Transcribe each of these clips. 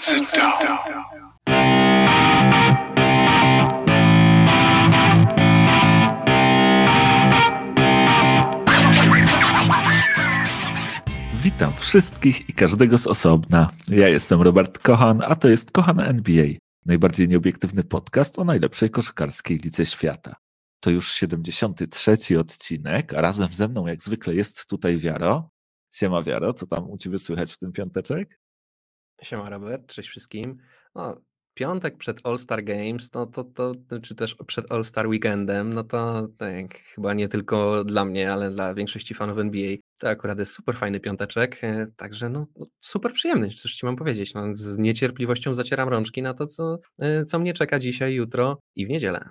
Sit down. Witam wszystkich i każdego z osobna. Ja jestem Robert Kochan, a to jest Kochan NBA, najbardziej nieobiektywny podcast o najlepszej koszykarskiej lidze świata. To już 73 odcinek, a razem ze mną jak zwykle jest tutaj Wiaro. Siema Wiaro, co tam u Ciebie słychać w tym piąteczek? Siema Robert, cześć wszystkim. No, piątek przed All-Star Games, no to, to, czy też przed All-Star Weekendem, no to tak, chyba nie tylko dla mnie, ale dla większości fanów NBA, to akurat jest super fajny piąteczek, e, także no, no super przyjemny, cóż ci mam powiedzieć, no, z niecierpliwością zacieram rączki na to, co, e, co mnie czeka dzisiaj, jutro i w niedzielę.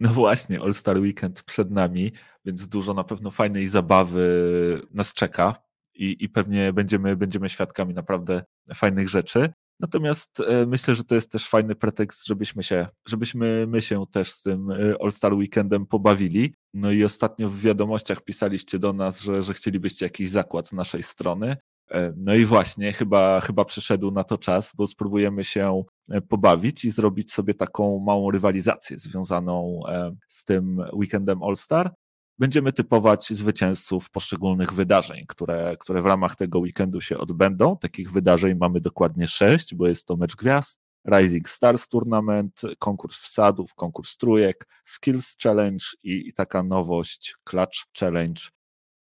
No właśnie, All-Star Weekend przed nami, więc dużo na pewno fajnej zabawy nas czeka i, i pewnie będziemy, będziemy świadkami naprawdę fajnych rzeczy. Natomiast e, myślę, że to jest też fajny pretekst, żebyśmy się, żebyśmy my się też z tym e, All-Star Weekendem pobawili. No i ostatnio w wiadomościach pisaliście do nas, że, że chcielibyście jakiś zakład z naszej strony. E, no i właśnie, chyba, chyba przyszedł na to czas, bo spróbujemy się pobawić i zrobić sobie taką małą rywalizację związaną z tym weekendem All-Star będziemy typować zwycięzców poszczególnych wydarzeń, które, które w ramach tego weekendu się odbędą. Takich wydarzeń mamy dokładnie sześć, bo jest to mecz gwiazd, Rising Stars Tournament, konkurs wsadów, konkurs trójek, Skills Challenge i, taka nowość Clutch Challenge.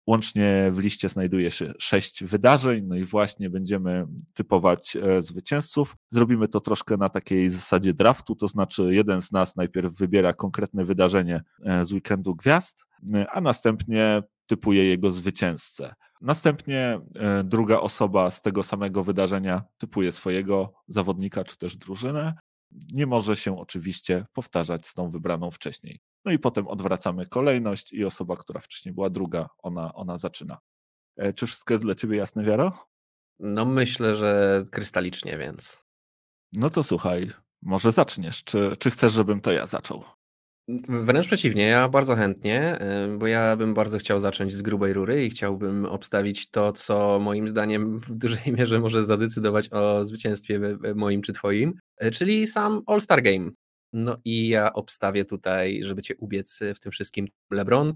Łącznie w liście znajduje się sześć wydarzeń, no i właśnie będziemy typować e, zwycięzców. Zrobimy to troszkę na takiej zasadzie draftu, to znaczy jeden z nas najpierw wybiera konkretne wydarzenie e, z weekendu gwiazd, a następnie typuje jego zwycięzcę. Następnie e, druga osoba z tego samego wydarzenia typuje swojego zawodnika czy też drużynę. Nie może się oczywiście powtarzać z tą wybraną wcześniej. No i potem odwracamy kolejność i osoba, która wcześniej była druga, ona, ona zaczyna. E, czy wszystko jest dla ciebie jasne, Wiaro? No myślę, że krystalicznie, więc. No to słuchaj, może zaczniesz. Czy, czy chcesz, żebym to ja zaczął? Wręcz przeciwnie, ja bardzo chętnie, y, bo ja bym bardzo chciał zacząć z grubej rury i chciałbym obstawić to, co moim zdaniem w dużej mierze może zadecydować o zwycięstwie moim czy twoim, y, czyli sam All-Star Game. No i ja obstawię tutaj, żeby cię ubiec w tym wszystkim LeBron,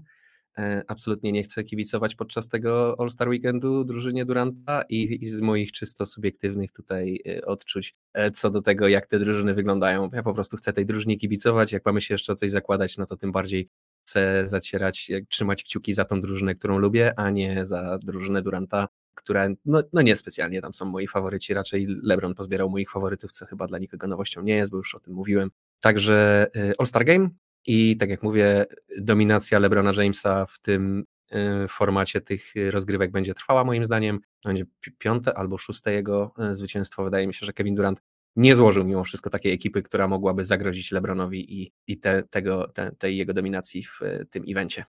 absolutnie nie chcę kibicować podczas tego All-Star Weekendu drużynie Duranta i, i, z moich czysto subiektywnych tutaj e, odczuć e, co do tego, jak te drużyny wyglądają. Ja po prostu chcę tej drużynie kibicować. Jak mamy się jeszcze coś zakładać, no to tym bardziej chcę zacierać, trzymać kciuki za tą drużynę, którą lubię, a nie za drużynę Duranta, która no, no nie specjalnie tam są moi faworyci. Raczej LeBron pozbierał moich faworytów, co chyba dla nikogo nowością nie jest, bo już o tym mówiłem. Także All-Star Game i tak jak mówię, dominacja LeBrona Jamesa w tym y, formacie tych rozgrywek będzie trwała moim zdaniem. Będzie piąte albo szóste jego y, zwycięstwo. Wydaje mi się, że Kevin Durant nie złożył mimo wszystko takiej ekipy, która mogłaby zagrozić LeBronowi i, i te, tego, te, tej jego dominacji w y, tym evencie.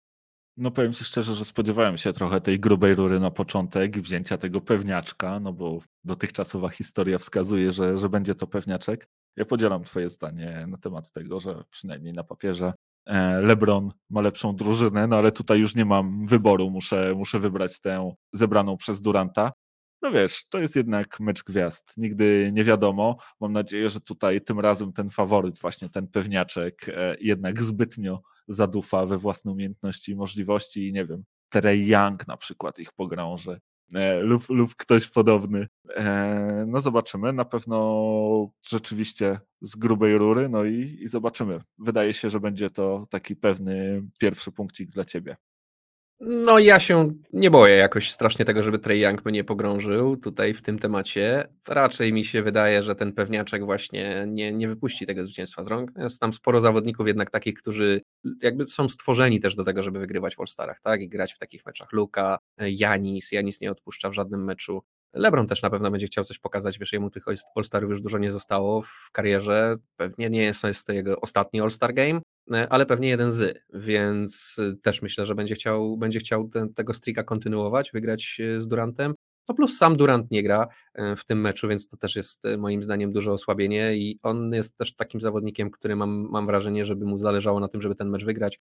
No powiem Ci szczerze, że spodziewałem się trochę tej grubej rury na początek, wzięcia tego pewniaczka, no bo dotychczasowa historia wskazuje, że, że będzie to pewniaczek. Ja podzielam Twoje zdanie na temat tego, że przynajmniej na papierze e, LeBron ma lepszą drużynę, no ale tutaj już nie mam wyboru, muszę, muszę wybrać tę zebraną przez Duranta. No wiesz, to jest jednak mecz gwiazd. Nigdy nie wiadomo. Mam nadzieję, że tutaj tym razem ten faworyt, właśnie ten pewniaczek, e, jednak zbytnio zadufa we własne umiejętności i możliwości i nie wiem, Trey Young na przykład ich pogrąży e, lub, lub ktoś podobny. E, no zobaczymy, na pewno rzeczywiście z grubej rury, no i, i zobaczymy. Wydaje się, że będzie to taki pewny pierwszy punkcik dla ciebie. No ja się nie boję jakoś strasznie tego, żeby Trey Young mnie pogrążył tutaj w tym temacie. Raczej mi się wydaje, że ten pewniaczek właśnie nie, nie wypuści tego zwycięstwa z rąk. Jest tam sporo zawodników jednak takich, którzy jakby są stworzeni też do tego, żeby wygrywać w All-Starach, tak? I grać w takich meczach. Luka, Janis, Janis nie odpuszcza w żadnym meczu. LeBron też na pewno będzie chciał coś pokazać, wiesz, jemu tych All-Starów już dużo nie zostało w karierze. Pewnie nie jest, jest to jego ostatni All-Star Game, e, ale pewnie jeden z, więc e, też myślę, że będzie chciał, będzie chciał ten, tego streaka kontynuować, wygrać e, z Durantem. No plus sam Durant nie gra w tym meczu, więc to też jest moim zdaniem duże osłabienie i on jest też takim zawodnikiem, który mam, mam wrażenie, żeby mu zależało na tym, żeby ten mecz wygrać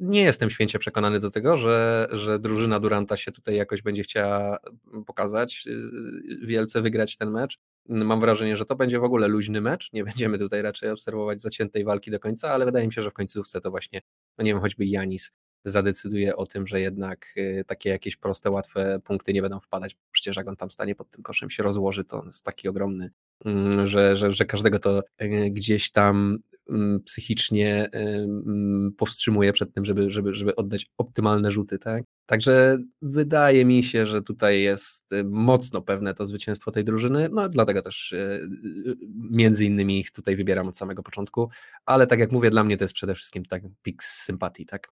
nie jestem święcie przekonany do tego, że, że drużyna Duranta się tutaj jakoś będzie chciała pokazać, y, wielce wygrać ten mecz. mam wrażenie, że to będzie w ogóle luźny mecz. Nie będziemy tutaj raczej obserwować zaciętej walki do końca, ale wydaje mi się, że w końcówce to właśnie, no nie wiem, choćby Janis zadecyduje o tym, że jednak y, takie jakieś proste, łatwe punkty nie będą wpadać. Przecież jak on tam stanie pod tym koszem, się rozłoży, to on jest taki ogromny, mm, że, że, że każdego to y, gdzieś tam psychicznie y, mm, powstrzymuje przed tym, żeby, żeby, żeby oddać optymalne rzuty, tak? Także wydaje mi się, że tutaj jest mocno pewne to zwycięstwo tej drużyny, no dlatego też między innymi ich tutaj wybieram od samego początku, ale tak jak mówię, dla mnie to jest przede wszystkim tak pik z sympatii, tak?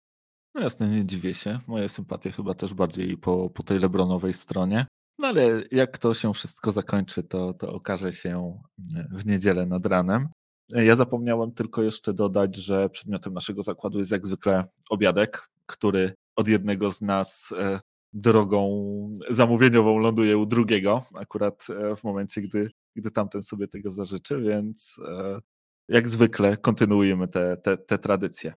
No jasne, nie dziwię się. Moje sympatie chyba też bardziej po, po tej Lebronowej stronie. No ale jak to się wszystko zakończy, to, to okaże się w niedzielę nad ranem. Ja zapomniałem tylko jeszcze dodać, że przedmiotem naszego zakładu jest jak zwykle obiadek, który od jednego z nas e, drogą zamówieniową ląduje u drugiego, akurat e, w momencie, gdy, gdy tamten sobie tego zażyczy, więc e, jak zwykle kontynuujemy te, te, te tradycje.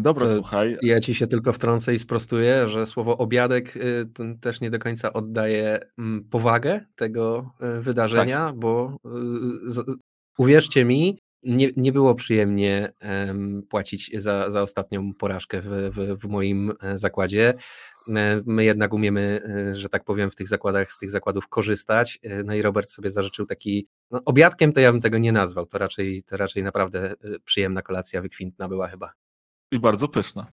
Dobra, to słuchaj. Ja ci się tylko wtrącę i sprostuję, że słowo obiadek y, też nie do końca oddaje mm, powagę tego y, wydarzenia, tak. bo y, uwierzcie mi, nie, nie było przyjemnie płacić za, za ostatnią porażkę w, w, w, moim e, zakładzie. E, my jednak umiemy, że tak powiem, w tych zakładach, z tych zakładów korzystać. No i Robert sobie zażyczył taki, no, obiadkiem to ja bym tego nie nazwał, to raczej, to raczej naprawdę przyjemna kolacja wykwintna była chyba. I bardzo pyszna.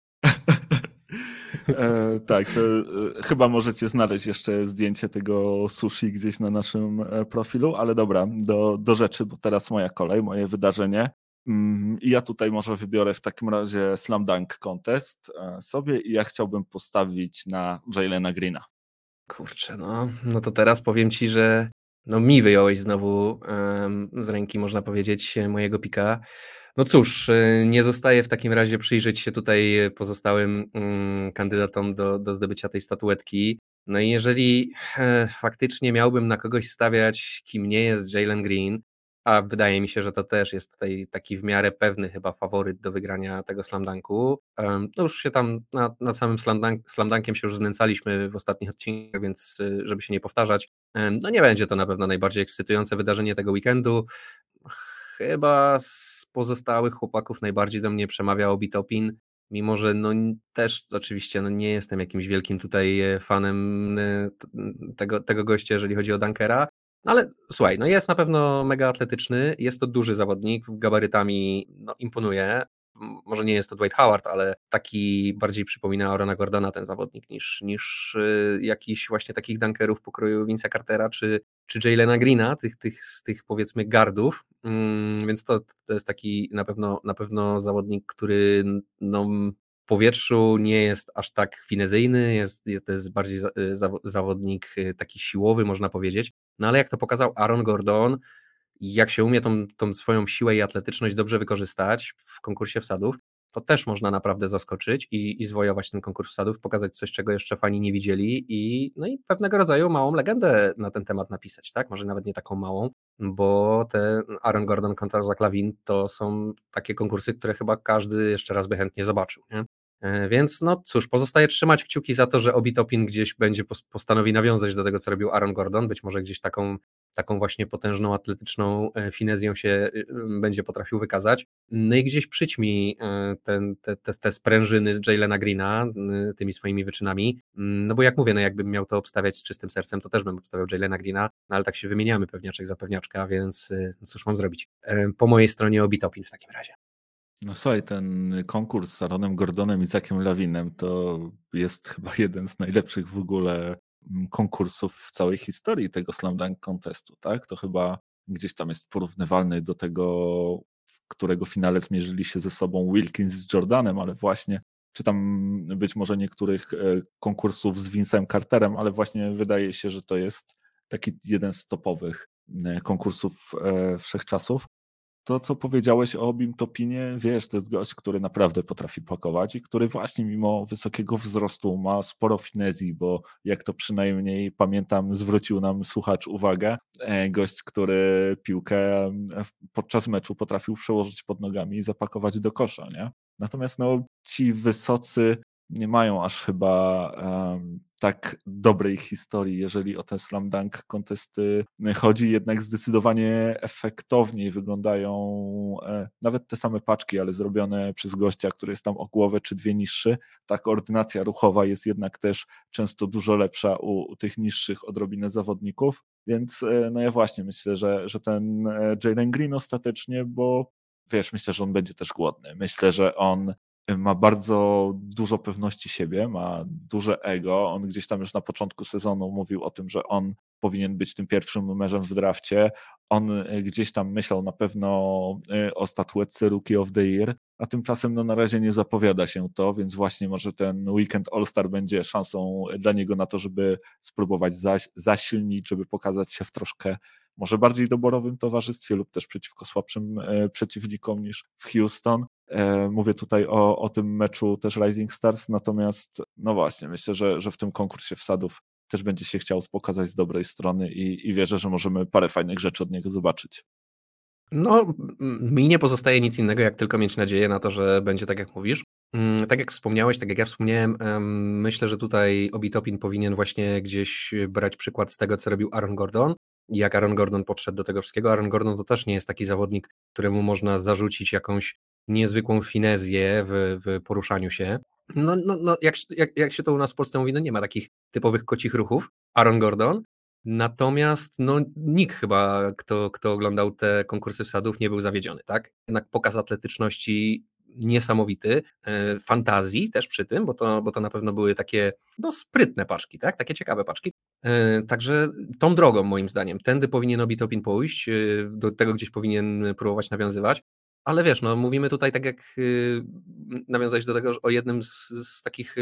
E, tak, e, chyba możecie znaleźć jeszcze zdjęcie tego sushi gdzieś na naszym e, profilu, ale dobra, do, do rzeczy, bo teraz moja kolej, moje wydarzenie. Mm, I ja tutaj może wybiorę w takim razie Slam Dunk Contest e, sobie i ja chciałbym postawić na Jalena Greena. Kurczę, no, no to teraz powiem ci, że no mi wyjąłeś znowu um, z ręki, można powiedzieć, mojego pika. No cóż, y, nie zostaje w takim razie przyjrzeć się tutaj pozostałym mm, kandydatom do, do zdobycia tej statuetki. No i jeżeli e, faktycznie miałbym na kogoś stawiać, kim nie jest Jalen Green, a wydaje mi się, że to też jest tutaj taki w miarę pewny chyba faworyt do wygrania tego slamdanku. No już się tam nad, nad samym slamdank, slamdankiem się już znęcaliśmy w ostatnich odcinkach, więc y, żeby się nie powtarzać, no nie będzie to na pewno najbardziej ekscytujące wydarzenie tego weekendu. Chyba pozostałych chłopaków najbardziej do mnie przemawia Obitopin, mimo że no też oczywiście no nie jestem jakimś wielkim tutaj e, fanem e, tego, tego gościa, jeżeli chodzi o Dunkera, no ale słuchaj, no jest na pewno mega atletyczny, jest to duży zawodnik, gabarytami no, imponuje, może nie jest to Dwight Howard, ale taki bardziej przypomina Orana Gordona ten zawodnik niż, niż y, jakiś właśnie takich dunkerów pokroju Vince'a Cartera czy, czy Jalena Greena, tych, tych, z tych powiedzmy gardów, mm, więc to, to jest taki na pewno, na pewno zawodnik, który no, w powietrzu nie jest aż tak finezyjny, jest, to jest bardziej y, zawodnik y, taki siłowy, można powiedzieć, no ale jak to pokazał Aaron Gordon, jak się umie tą, tą swoją siłę i atletyczność dobrze wykorzystać w konkursie wsadów, to też można naprawdę zaskoczyć i, i zwojować ten konkurs wsadów, pokazać coś, czego jeszcze fani nie widzieli i, no i pewnego rodzaju małą legendę na ten temat napisać, tak? Może nawet nie taką małą, bo te Aaron Gordon kontra Zach Lavin to są takie konkursy, które chyba każdy jeszcze raz by chętnie zobaczył, nie? E, więc no cóż, pozostaje trzymać kciuki za to, że Obitopin gdzieś będzie postanowi nawiązać do tego, co robił Aaron Gordon, być może gdzieś taką taką właśnie potężną, atletyczną e, finezją się e, będzie potrafił wykazać. No i gdzieś przyćmi e, ten, te, te, te sprężyny Jaylena Greena tymi swoimi wyczynami, no bo jak mówię, no jakbym miał to obstawiać z czystym sercem, to też bym obstawiał Jaylena Greena, no ale tak się wymieniamy pewniaczek za pewniaczka, więc no cóż mam zrobić. Po mojej stronie Obitopin w takim razie. No słuchaj, ten konkurs z Aaronem Gordonem i Zakiem Lawinem to jest chyba jeden z najlepszych w ogóle Mm, konkursów w całej historii tego Slam Dunk Contestu, tak? To chyba gdzieś tam jest porównywalny do tego, w którego finale zmierzyli się ze sobą Wilkins z Jordanem, ale właśnie, czy tam być może niektórych e, konkursów z Vince'em Carterem, ale właśnie wydaje się, że to jest taki jeden z topowych e, konkursów e, wszechczasów to, co powiedziałeś o Bim Topinie, wiesz, to jest gość, który naprawdę potrafi pakować i który właśnie mimo wysokiego wzrostu ma sporo finezji, bo jak to przynajmniej pamiętam, zwrócił nam słuchacz uwagę, e, gość, który piłkę podczas meczu potrafił przełożyć pod nogami i zapakować do kosza, nie? Natomiast no, ci wysocy nie mają aż chyba um, tak dobrej historii, jeżeli o ten slam dunk kontesty chodzi, jednak zdecydowanie efektowniej wyglądają e, nawet te same paczki, ale zrobione przez gościa, który jest tam o głowę czy dwie niższy. Ta koordynacja ruchowa jest jednak też często dużo lepsza u, u tych niższych odrobinę zawodników. Więc e, no ja właśnie myślę, że, że ten e, Jalen Green ostatecznie, bo wiesz, myślę, że on będzie też głodny. Myślę, że on ma bardzo dużo pewności siebie, ma duże ego. On gdzieś tam już na początku sezonu mówił o tym, że on powinien być tym pierwszym numerem w drafcie. On e, gdzieś tam myślał na pewno e, o statuetce Rookie of the Year, a tymczasem no na razie nie zapowiada się to, więc właśnie może ten weekend All-Star będzie szansą dla niego na to, żeby spróbować zaś, zasilnić, żeby pokazać się w troszkę może bardziej doborowym towarzystwie lub też przeciwko słabszym e, przeciwnikom niż w Houston. E, mówię tutaj o, o tym meczu też Rising Stars, natomiast no właśnie, myślę, że, że w tym konkursie wsadów też będzie się chciał pokazać z dobrej strony i, i wierzę, że możemy parę fajnych rzeczy od niego zobaczyć. No, mi nie pozostaje nic innego, jak tylko mieć nadzieję na to, że będzie tak, jak mówisz. Mm, tak jak wspomniałeś, tak jak ja wspomniałem, myślę, że tutaj Obitopin powinien właśnie gdzieś brać przykład z tego, co robił Aaron Gordon jak Aaron Gordon podszedł do tego wszystkiego. Aaron Gordon to też nie jest taki zawodnik, któremu można zarzucić jakąś niezwykłą finezję w, w poruszaniu się. No, no, no jak, jak, jak się to u nas w Polsce mówi, no nie ma takich typowych kocich ruchów. Aaron Gordon. Natomiast no, nikt chyba, kto, kto oglądał te konkursy wsadów, nie był zawiedziony, tak? Jednak pokaz atletyczności niesamowity, e, fantazji też przy tym, bo to, bo to na pewno były takie no, sprytne paczki, tak? takie ciekawe paczki. E, także tą drogą moim zdaniem, tędy powinien Obitopin pójść, e, do tego gdzieś powinien próbować nawiązywać, ale wiesz, no mówimy tutaj tak jak nawiązać do tego o jednym z, z takich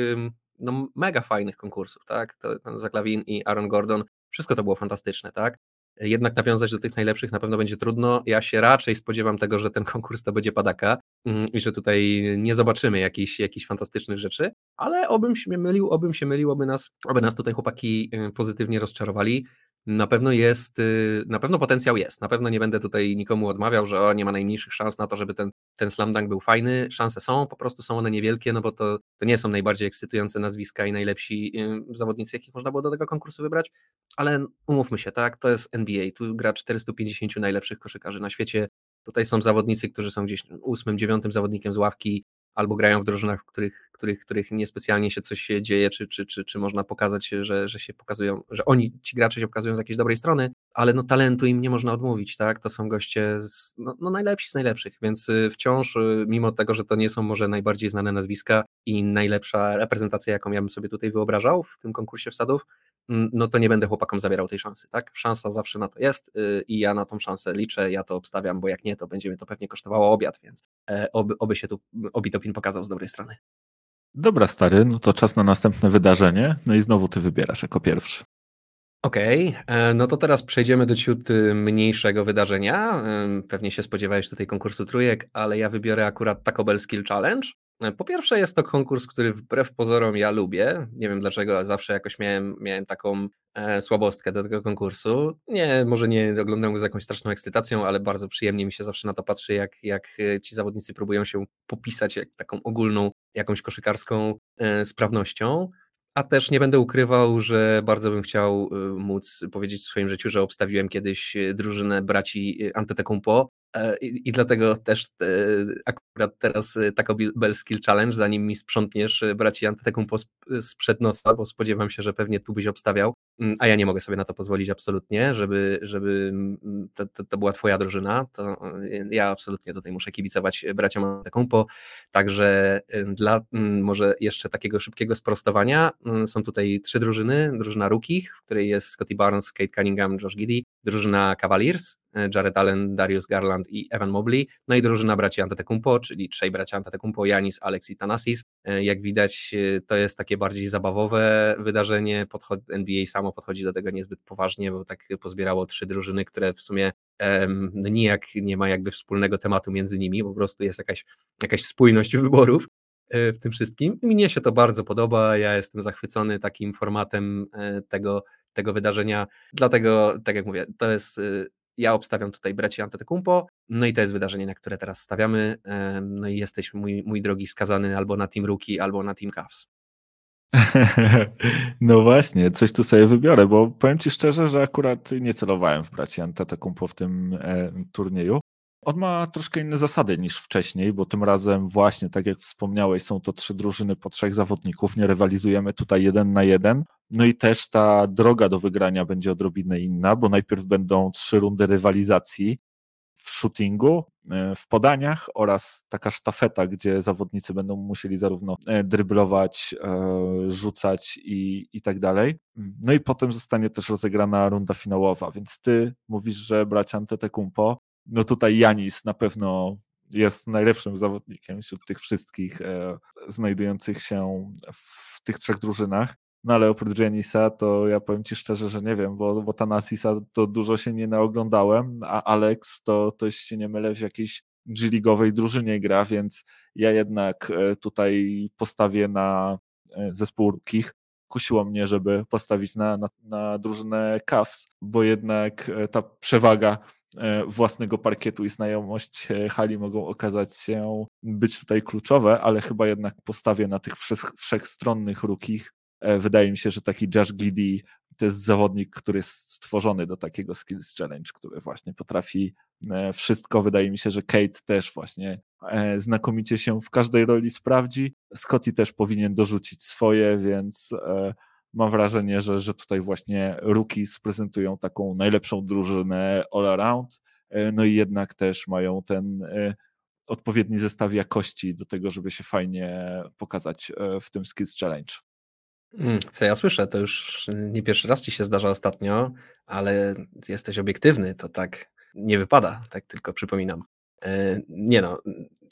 no, mega fajnych konkursów, tak? To, Zaklawin i Aaron Gordon, wszystko to było fantastyczne, tak? Jednak nawiązać do tych najlepszych na pewno będzie trudno. Ja się raczej spodziewam tego, że ten konkurs to będzie padaka mm, i że tutaj nie zobaczymy jakichś, jakichś fantastycznych rzeczy, ale obym się mylił, obym się mylił, oby nas, oby nas tutaj chłopaki y, pozytywnie rozczarowali. Na pewno jest, y, na pewno potencjał jest. Na pewno nie będę tutaj nikomu odmawiał, że o, nie ma najmniejszych szans na to, żeby ten, ten slam dunk był fajny. Szanse są, po prostu są one niewielkie, no bo to, to nie są najbardziej ekscytujące nazwiska i najlepsi y, zawodnicy, jakich można było do tego konkursu wybrać, ale umówmy się, tak, to jest NBA, tu gra 450 najlepszych koszykarzy na świecie. Tutaj są zawodnicy, którzy są gdzieś ósmym, dziewiątym zawodnikiem z ławki, albo grają w drużynach, w których, których, których niespecjalnie się coś się dzieje, czy, czy, czy, czy można pokazać, że, że się pokazują, że oni, ci gracze się pokazują z jakiejś dobrej strony, ale no talentu im nie można odmówić, tak? To są goście z, no, no najlepsi z najlepszych, więc y, wciąż, y, mimo tego, że to nie są może najbardziej znane nazwiska i najlepsza reprezentacja, jaką ja bym sobie tutaj wyobrażał w tym konkursie wsadów, no to nie będę chłopakom zabierał tej szansy, tak? Szansa zawsze na to jest y, i ja na tą szansę liczę, ja to obstawiam, bo jak nie, to będzie mnie to pewnie kosztowało obiad, więc e, oby, oby się tu, obi to Pin pokazał z dobrej strony. Dobra, stary, no to czas na następne wydarzenie. No i znowu ty wybierasz jako pierwszy. Okej, okay, e, no to teraz przejdziemy do ciut mniejszego wydarzenia. E, pewnie się spodziewałeś tutaj konkursu trójek, ale ja wybiorę akurat Taco Bell Skill Challenge. E, po pierwsze jest to konkurs, który wbrew pozorom ja lubię. Nie wiem dlaczego, zawsze jakoś miałem, miałem taką e, słabostkę do tego konkursu. Nie, może nie oglądam go z jakąś straszną ekscytacją, ale bardzo przyjemnie mi się zawsze na to patrzy, jak, jak e, ci zawodnicy próbują się popisać jak taką ogólną, jakąś koszykarską e, sprawnością. A też nie będę ukrywał, że bardzo bym chciał e, móc powiedzieć w swoim życiu, że obstawiłem kiedyś drużynę braci Antetokounmpo I, I, dlatego też te, akurat teraz e, Taco Bell Skill Challenge, zanim mi sprzątniesz e, braci Antetokounmpo sprzed nosa, bo spodziewam się, że pewnie tu byś obstawiał, mm, a ja nie mogę sobie na to pozwolić absolutnie, żeby, żeby mm, to, to, to była twoja drużyna, to ja absolutnie tutaj muszę kibicować braciom Antetokounmpo, także dla mm, może jeszcze takiego szybkiego sprostowania są tutaj trzy drużyny, drużyna Rukich, w której jest Scotty Barnes, Kate Cunningham, Josh Giddy, drużyna Cavaliers, Jared Allen, Darius Garland i Evan Mobley, no i drużyna braci Antetokounmpo, czyli trzej bracia Antetokounmpo, Janis, Alex i Thanasis. E, jak widać, e, to jest takie bardziej zabawowe wydarzenie, Podchod NBA samo podchodzi do tego niezbyt poważnie, bo tak pozbierało trzy drużyny, które w sumie um, nijak nie ma jakby wspólnego tematu między nimi, po prostu jest jakaś, jakaś spójność wyborów e, w tym wszystkim. Mnie się to bardzo podoba, ja jestem zachwycony takim formatem tego, tego wydarzenia, dlatego, tak jak mówię, to jest ja obstawiam tutaj braci Antetokounmpo, no i to jest wydarzenie, na które teraz stawiamy, no i jesteś mój, mój drogi skazany albo na Team Rookie, albo na Team Cavs. No właśnie, coś tu sobie wybiorę, bo powiem Ci szczerze, że akurat nie celowałem w braci Antetokounmpo w tym e, turnieju. On ma troszkę inne zasady niż wcześniej, bo tym razem właśnie, tak jak wspomniałeś, są to trzy drużyny po trzech zawodników, nie rywalizujemy tutaj jeden na jeden. No i też ta droga do wygrania będzie odrobinę inna, bo najpierw będą trzy rundy rywalizacji w shootingu, e, w podaniach oraz taka sztafeta, gdzie zawodnicy będą musieli zarówno e, dryblować, e, rzucać i, i tak dalej. No i potem zostanie też rozegrana runda finałowa, więc ty mówisz, że bracia Antetokounmpo no tutaj Janis na pewno jest najlepszym zawodnikiem wśród tych wszystkich e, znajdujących się w tych trzech drużynach. No ale oprócz Janisa to ja powiem Ci szczerze, że nie wiem, bo, bo Tanasisa to dużo się nie naoglądałem, a Alex to, to się nie mylę w jakiejś G-ligowej drużynie gra, więc ja jednak e, tutaj postawię na e, zespół Rukich. Kusiło mnie, żeby postawić na, na, na drużynę Cavs, bo jednak e, ta przewaga własnego parkietu i znajomość e, hali mogą okazać się być tutaj kluczowe, ale chyba jednak postawię na tych wszechstronnych rukich. E, wydaje mi się, że taki Josh Giddy to jest zawodnik, który jest stworzony do takiego Skills Challenge, który właśnie potrafi wszystko. Wydaje mi się, że Kate też właśnie znakomicie się w każdej roli sprawdzi. Scotty też powinien dorzucić swoje, więc mam wrażenie, że, że tutaj właśnie rookies prezentują taką najlepszą drużynę all around, e, no i jednak też mają ten e, odpowiedni zestaw jakości do tego, żeby się fajnie pokazać e, w tym Skills Challenge. Mm, co ja słyszę, to już nie pierwszy raz ci się zdarza ostatnio, ale jesteś obiektywny, to tak nie wypada, tak tylko przypominam. Nie no,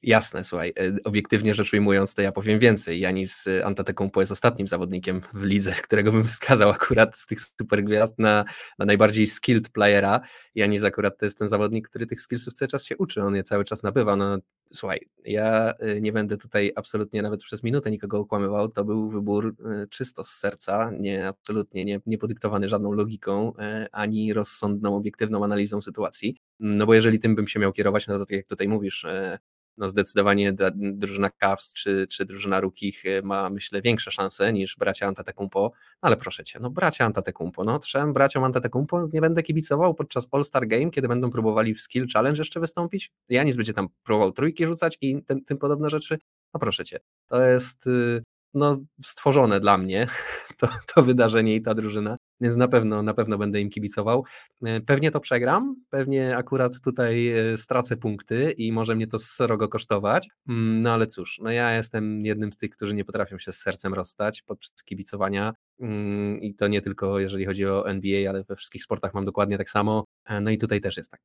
jasne, słuchaj, e, obiektywnie rzecz ujmując, to ja powiem więcej. Janis e, Antetokounmpo jest ostatnim zawodnikiem w lidze, którego bym wskazał akurat z tych supergwiazd na, na najbardziej skilled playera. Janis akurat to jest ten zawodnik, który tych skillsów cały czas się uczy, on je cały czas nabywa. No słuchaj, ja e, nie będę tutaj absolutnie nawet przez minutę nikogo okłamywał, to był wybór czysto z serca, nie absolutnie nie, nie podyktowany żadną logiką, ani rozsądną, obiektywną analizą sytuacji. No bo jeżeli tym bym się miał kierować, no to tak jak tutaj mówisz, no zdecydowanie drużyna Cavs czy, czy drużyna Rukich e, ma, myślę, większe szanse niż bracia Antetokounmpo, no ale proszę Cię, no bracia Antetokounmpo, no trzem braciom Antetokounmpo nie będę kibicował podczas All-Star Game, kiedy będą próbowali w Skill Challenge jeszcze wystąpić, Janis będzie tam próbował trójki rzucać i tym, tym podobne rzeczy, no proszę Cię, to jest y, no, stworzone dla mnie to, to wydarzenie i ta drużyna, więc na pewno, na pewno będę im kibicował. E, pewnie to przegram, pewnie akurat tutaj e, stracę punkty i może mnie to srogo kosztować, mm, no ale cóż, no ja jestem jednym z tych, którzy nie potrafią się z sercem rozstać podczas kibicowania i to nie tylko jeżeli chodzi o NBA, ale we wszystkich sportach mam dokładnie tak samo, e, no i tutaj też jest tak,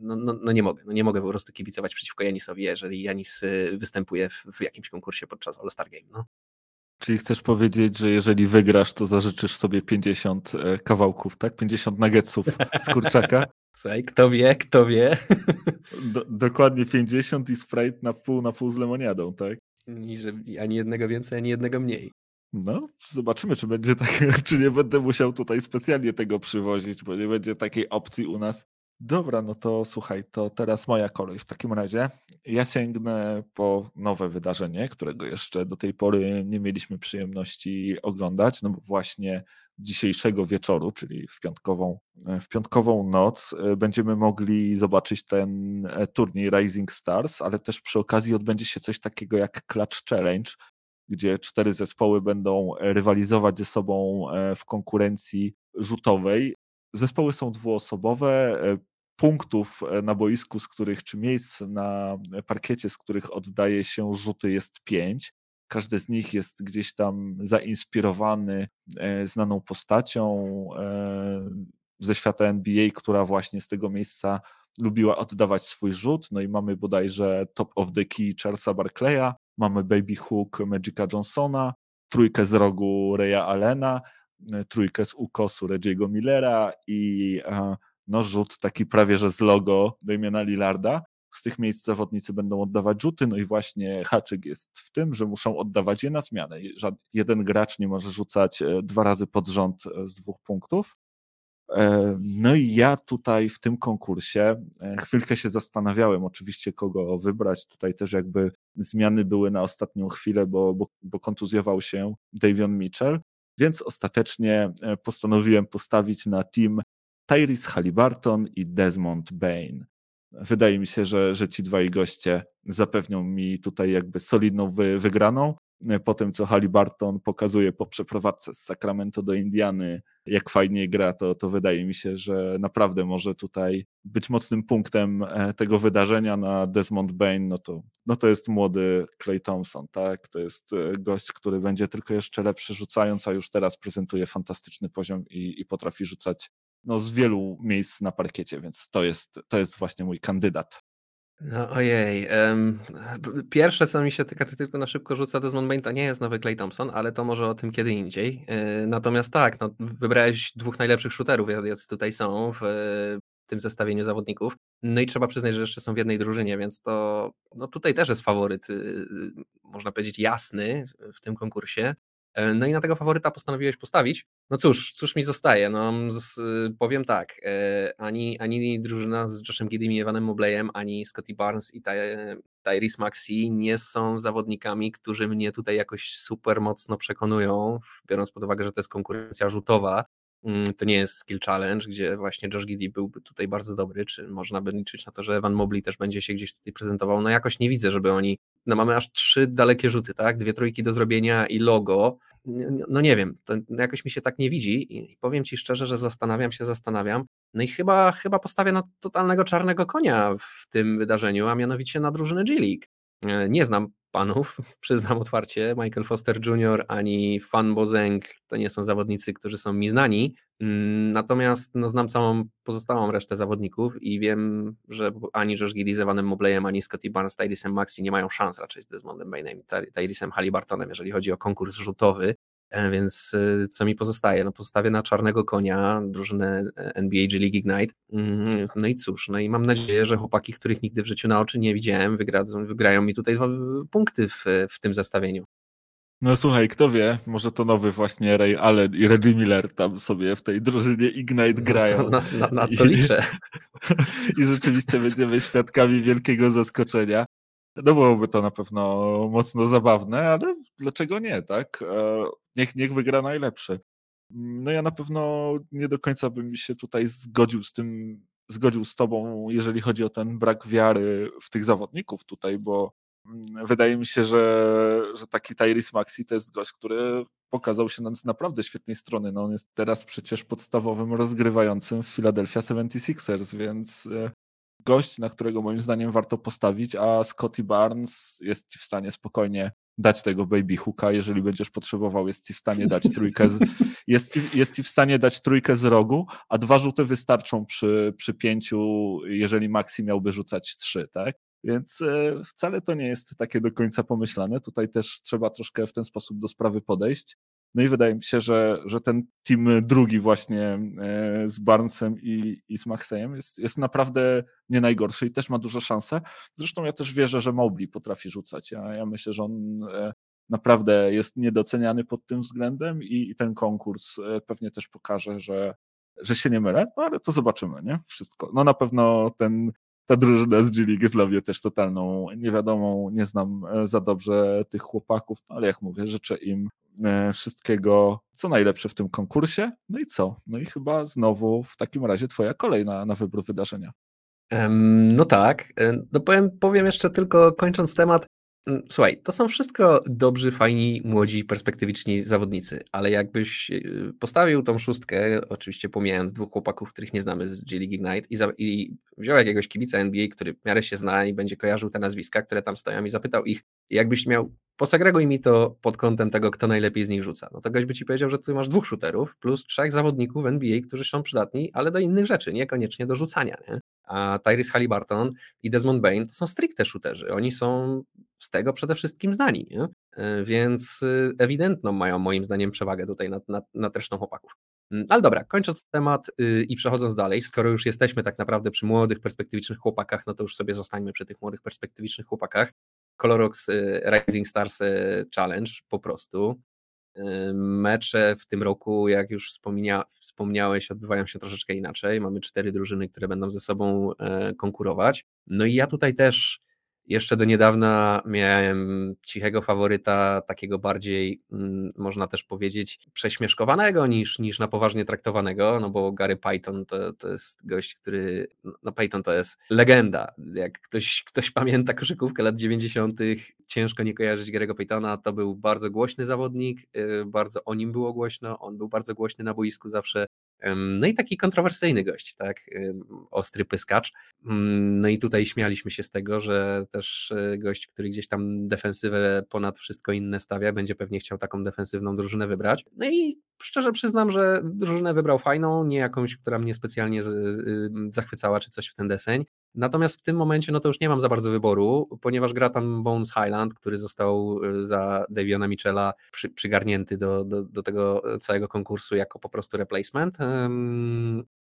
no, no, no nie mogę, no nie mogę po prostu kibicować przeciwko Janisowi, jeżeli Janis występuje w, w jakimś konkursie podczas All-Star Game, no. Czyli chcesz powiedzieć, że jeżeli wygrasz, to zażyczysz sobie 50 e, kawałków, tak? 50 nuggetsów z kurczaka? Słuchaj, kto wie, kto wie. Do, dokładnie 50 i Sprite na pół, na pół z lemoniadą, tak? I że ani jednego więcej, ani jednego mniej. No, zobaczymy, czy będzie tak, czy nie będę musiał tutaj specjalnie tego przywozić, bo nie będzie takiej opcji u nas. Dobra, no to słuchaj, to teraz moja kolej w takim razie. Ja sięgnę po nowe wydarzenie, którego jeszcze do tej pory nie mieliśmy przyjemności oglądać, no bo właśnie dzisiejszego wieczoru, czyli w piątkową, w piątkową noc, e, będziemy mogli zobaczyć ten e, turniej Rising Stars, ale też przy okazji odbędzie się coś takiego jak Clutch Challenge, gdzie cztery zespoły będą rywalizować ze sobą e, w konkurencji rzutowej Zespoły są dwuosobowe, e, punktów e, na boisku, z których, czy miejsc na parkiecie, z których oddaje się rzuty jest pięć. Każdy z nich jest gdzieś tam zainspirowany e, znaną postacią ze świata NBA, która właśnie z tego miejsca lubiła oddawać swój rzut. No i mamy bodajże top of the key Charlesa Barclaya, mamy baby hook Magica Johnsona, trójkę z rogu Reya Allena, E, trójkę z ukosu Reggie'ego Millera i e, no, rzut taki prawie że z logo Damiana Lillarda. Z tych miejsc zawodnicy będą oddawać rzuty, no i właśnie haczyk jest w tym, że muszą oddawać je na zmianę. Jeden gracz nie może rzucać e, dwa razy pod rząd z dwóch punktów. E, no i ja tutaj w tym konkursie e, chwilkę się zastanawiałem oczywiście, kogo wybrać. Tutaj też jakby zmiany były na ostatnią chwilę, bo, bo, bo kontuzjował się Davion Mitchell, więc ostatecznie e, postanowiłem postawić na team Tyrese Halliburton i Desmond Bain. Wydaje mi się, że, że ci dwaj goście zapewnią mi tutaj jakby solidną wy, wygraną. Po tym, co Halliburton pokazuje po przeprowadzce z Sacramento do Indiany, jak fajnie gra, to, to wydaje mi się, że naprawdę może tutaj być mocnym punktem e, tego wydarzenia na Desmond Bain, no to, no to jest młody Clay Thompson, tak? To jest e, gość, który będzie tylko jeszcze lepszy rzucając, a już teraz prezentuje fantastyczny poziom i, i potrafi rzucać no, z wielu miejsc na parkiecie, więc to jest, to jest właśnie mój kandydat. No ojej. Um, pierwsze, co mi się tylko, tylko na szybko rzuca Desmond Bain, to nie jest nowy Clay Thompson, ale to może o tym kiedy indziej. Yy, natomiast tak, no, wybrałeś dwóch najlepszych shooterów, jacy tutaj są w tym zestawieniu zawodników. No i trzeba przyznać, że jeszcze są w jednej drużynie, więc to no tutaj też jest faworyt, yy, można powiedzieć, jasny w tym konkursie. E, no i na tego faworyta postanowiłeś postawić. No cóż, cóż mi zostaje? No, z, powiem tak, e, ani, ani drużyna z Joshem Giddym i Evanem Mobleyem, ani Scotty Barnes i Ty, Tyrese Maxi nie są zawodnikami, którzy mnie tutaj jakoś super mocno przekonują, biorąc pod uwagę, że to jest konkurencja rzutowa. Mm, to nie jest skill challenge, gdzie właśnie Josh Giddy byłby tutaj bardzo dobry, czy można by liczyć na to, że Evan Mobley też będzie się gdzieś tutaj prezentował. No jakoś nie widzę, żeby oni, no mamy aż trzy dalekie rzuty, tak, dwie trójki do zrobienia i logo, no nie wiem, to jakoś mi się tak nie widzi i powiem Ci szczerze, że zastanawiam się, zastanawiam, no i chyba, chyba postawię na totalnego czarnego konia w tym wydarzeniu, a mianowicie na drużynę G-League. E, nie znam panów, przyznam otwarcie, Michael Foster Jr. ani Fan Bozeng to nie są zawodnicy, którzy są mi znani, mm, natomiast no, znam całą pozostałą resztę zawodników i wiem, że ani Josh Giddy z Evanem Mobleyem, ani Scotty Barnes, Tyrisem Maxi nie mają szans raczej z Desmondem Bainem i Tyrisem Halliburtonem, jeżeli chodzi o konkurs rzutowy, więc e, co mi pozostaje? No pozostawię na czarnego konia drużynę e, NBA G League Ignite. Mm, no i cóż, no i mam nadzieję, że chłopaki, których nigdy w życiu na oczy nie widziałem, wygrają, wygrają mi tutaj dwa punkty w, w tym zestawieniu. No słuchaj, kto wie, może to nowy właśnie Ray Allen i Reggie Miller tam sobie w tej drużynie Ignite no grają. No to, na, na, na to liczę. I, I rzeczywiście będziemy świadkami wielkiego zaskoczenia. No byłoby to na pewno mocno zabawne, ale dlaczego nie, tak? Niech, niech wygra najlepszy. No ja na pewno nie do końca bym się tutaj zgodził z tym, zgodził z tobą, jeżeli chodzi o ten brak wiary w tych zawodników tutaj, bo mm, wydaje mi się, że, że taki Tyrese Maxi to jest gość, który pokazał się z naprawdę świetnej strony. No on jest teraz przecież podstawowym rozgrywającym w Philadelphia 76ers, więc e, gość, na którego moim zdaniem warto postawić, a Scotty Barnes jest ci w stanie spokojnie dać tego baby hooka, jeżeli będziesz potrzebował, jest ci w stanie dać trójkę z, jest, ci, jest ci w stanie dać trójkę z rogu, a dwa rzuty wystarczą przy, przy pięciu, jeżeli Maxi miałby rzucać trzy, tak? Więc e, wcale to nie jest takie do końca pomyślane. Tutaj też trzeba troszkę w ten sposób do sprawy podejść. No i wydaje mi się, że, że ten team drugi właśnie e, z Barnesem i, i z Maxejem jest, jest naprawdę nie najgorszy i też ma duże szanse. Zresztą ja też wierzę, że Mobley potrafi rzucać. Ja, ja myślę, że on e, naprawdę jest niedoceniany pod tym względem i, i ten konkurs e, pewnie też pokaże, że, że się nie mylę, no ale to zobaczymy, nie? Wszystko. No na pewno ten ta drużyna z G-League jest też totalną niewiadomą, nie znam za dobrze tych chłopaków, no ale jak mówię, życzę im E, wszystkiego, co najlepsze w tym konkursie. No i co? No i chyba znowu w takim razie twoja kolejna na wybór wydarzenia. No tak. E, no powiem, powiem jeszcze tylko kończąc temat, słuchaj, to są wszystko dobrzy, fajni, młodzi, perspektywiczni zawodnicy, ale jakbyś y, postawił tą szóstkę, oczywiście pomijając dwóch chłopaków, których nie znamy z G League Ignite i, za, i wziął jakiegoś kibica NBA, który w miarę się zna i będzie kojarzył te nazwiska, które tam stoją i zapytał ich, jakbyś miał, posegreguj mi to pod kątem tego, kto najlepiej z nich rzuca. No to goś by ci powiedział, że tu masz dwóch shooterów plus trzech zawodników NBA, którzy są przydatni, ale do innych rzeczy, niekoniecznie do rzucania, nie? A Tyrese Halliburton i Desmond Bain to są stricte shooterzy. Oni są z tego przede wszystkim znani, nie? E, więc y, ewidentną mają moim zdaniem przewagę tutaj nad, nad, nad resztą chłopaków. Mm, ale dobra, kończąc temat yy, i przechodząc dalej, skoro już jesteśmy tak naprawdę przy młodych, perspektywicznych chłopakach, no to już sobie zostańmy przy tych młodych, perspektywicznych chłopakach. Colorox y, Rising Stars y, Challenge po prostu. Mecze w tym roku, jak już wspomnia, wspomniałeś, odbywają się troszeczkę inaczej. Mamy cztery drużyny, które będą ze sobą konkurować. No i ja tutaj też jeszcze do niedawna miałem cichego faworyta, takiego bardziej, mm, można też powiedzieć, prześmieszkowanego niż, niż na poważnie traktowanego, no bo Gary Python to, to jest gość, który, no Python to jest legenda. Jak ktoś, ktoś pamięta koszykówkę lat 90., ciężko nie kojarzyć Gary'ego Pythona, to był bardzo głośny zawodnik, y, bardzo o nim było głośno, on był bardzo głośny na boisku zawsze, no i taki kontrowersyjny gość, tak? Ostry pyskacz. Mm, no i tutaj śmialiśmy się z tego, że też e, gość, który gdzieś tam defensywę ponad wszystko inne stawia, będzie pewnie chciał taką defensywną drużynę wybrać. No i szczerze przyznam, że drużynę wybrał fajną, nie jakąś, która mnie specjalnie zachwycała czy coś w ten deseń. Natomiast w tym momencie no to już nie mam za bardzo wyboru, ponieważ gra tam Bones Highland, który został y, za Daviona Michela przy, przygarnięty do, do, do tego całego konkursu jako po prostu replacement.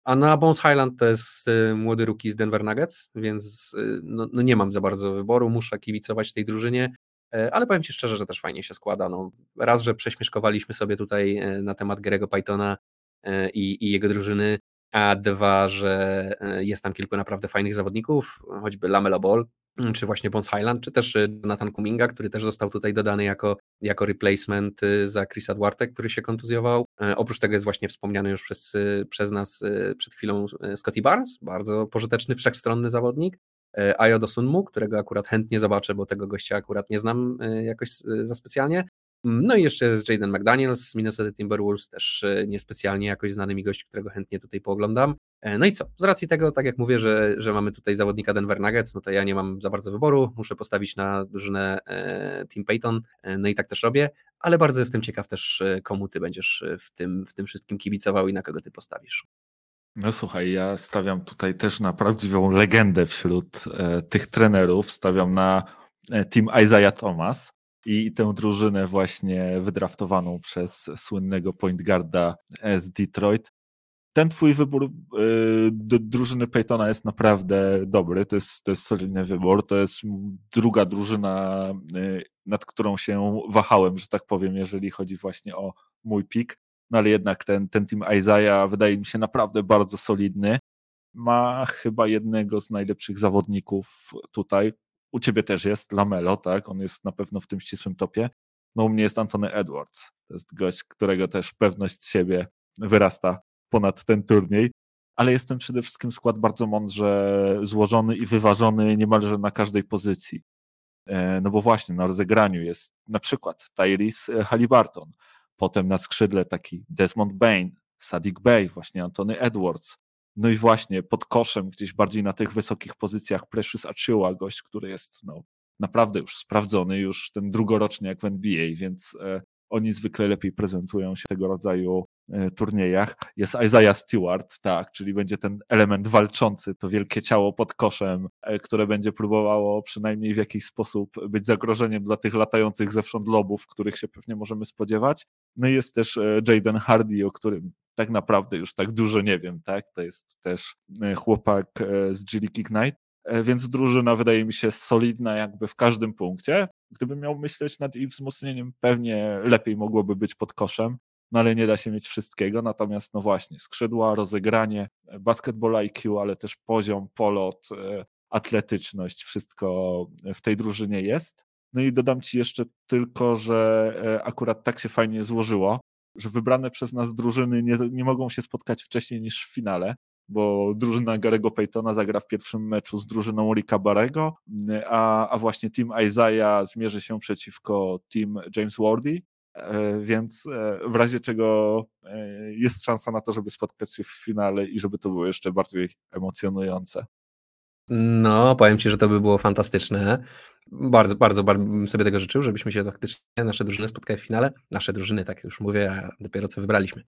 A na Bones Highland to jest y, młody rookie z Denver Nuggets, więc no, no nie mam za bardzo wyboru, muszę kibicować tej drużynie. E, ale powiem Ci szczerze, że też fajnie się składa. No, raz, że prześmieszkowaliśmy sobie tutaj e, na temat Grego Pythona e, i, i jego drużyny, a dwa, że e, jest tam kilku naprawdę fajnych zawodników, choćby Lamelo Ball, mm, czy właśnie Bones Highland, czy też e, Nathan Kuminga, który też został tutaj dodany jako, jako replacement e, za Chrisa Duarte, który się kontuzjował. Oprócz tego jest właśnie wspomniany już przez, przez nas przed chwilą Scotty Barnes, bardzo pożyteczny, wszechstronny zawodnik. Ayo Dosunmu, którego akurat chętnie zobaczę, bo tego gościa akurat nie znam jakoś za specjalnie. No i jeszcze jest Jaden McDaniels z Minnesota Timberwolves, też e, niespecjalnie jakoś znany mi gość, którego chętnie tutaj pooglądam. E, no i co? Z racji tego, tak jak mówię, że, że mamy tutaj zawodnika Denver Nuggets, no to ja nie mam za bardzo wyboru, muszę postawić na drużynę e, Team Payton, no i tak też robię, ale bardzo jestem ciekaw też, komu ty będziesz w tym, w tym wszystkim kibicował i na kogo ty postawisz. No słuchaj, ja stawiam tutaj też na prawdziwą legendę wśród tych trenerów, stawiam na team Isaiah Thomas i tę drużynę właśnie wydraftowaną przez słynnego point guarda z Detroit. Ten twój wybór y, drużyny Peytona jest naprawdę dobry, to jest, to jest solidny wybór, to jest druga drużyna, y, nad którą się wahałem, że tak powiem, jeżeli chodzi właśnie o mój pik, no ale jednak ten, ten team Isaiah wydaje mi się naprawdę bardzo solidny, ma chyba jednego z najlepszych zawodników tutaj, u ciebie też jest Lamelo, tak? On jest na pewno w tym ścisłym topie. No u mnie jest Antony Edwards. To jest gość, którego też pewność siebie wyrasta ponad ten turniej. Ale jest ten przede wszystkim skład bardzo mądrze złożony i wyważony niemalże na każdej pozycji. E, no bo właśnie na rozegraniu jest na przykład Tyrese Halliburton, potem na skrzydle taki Desmond Bain, Sadiq Bey, właśnie Antony Edwards, no i właśnie pod koszem, gdzieś bardziej na tych wysokich pozycjach Precious Achiuwa, gość, który jest no, naprawdę już sprawdzony, już ten drugoroczny jak w NBA, więc e, oni zwykle lepiej prezentują się tego rodzaju e, turniejach. Jest Isaiah Stewart, tak, czyli będzie ten element walczący, to wielkie ciało pod koszem, e, które będzie próbowało przynajmniej w jakiś sposób być zagrożeniem dla tych latających zewsząd lobów, których się pewnie możemy spodziewać. No i jest też Jaden Hardy, o którym tak naprawdę już tak dużo nie wiem, tak? To jest też e, chłopak e, z G League Ignite, więc drużyna wydaje mi się solidna jakby w każdym punkcie. Gdybym miał myśleć nad ich wzmocnieniem, pewnie lepiej mogłoby być pod koszem, no ale nie da się mieć wszystkiego. Natomiast no właśnie, skrzydła, rozegranie, basketball IQ, ale też poziom, polot, atletyczność, wszystko w tej drużynie jest. No i dodam Ci jeszcze tylko, że e, akurat tak się fajnie złożyło, że wybrane przez nas drużyny nie, nie mogą się spotkać wcześniej niż w finale, bo drużyna Garego Paytona zagra w pierwszym meczu z drużyną Ricka Barego, a, a właśnie team Isaiah zmierzy się przeciwko team James Wardy, e, więc e, w razie czego jest szansa na to, żeby spotkać się w finale i żeby to było jeszcze bardziej emocjonujące. No, powiem Ci, że to by było fantastyczne. Bardzo, bardzo, bardzo bym sobie tego życzył, żebyśmy się faktycznie, nasze drużyny spotkały w finale. Nasze drużyny, tak już mówię, a dopiero co wybraliśmy.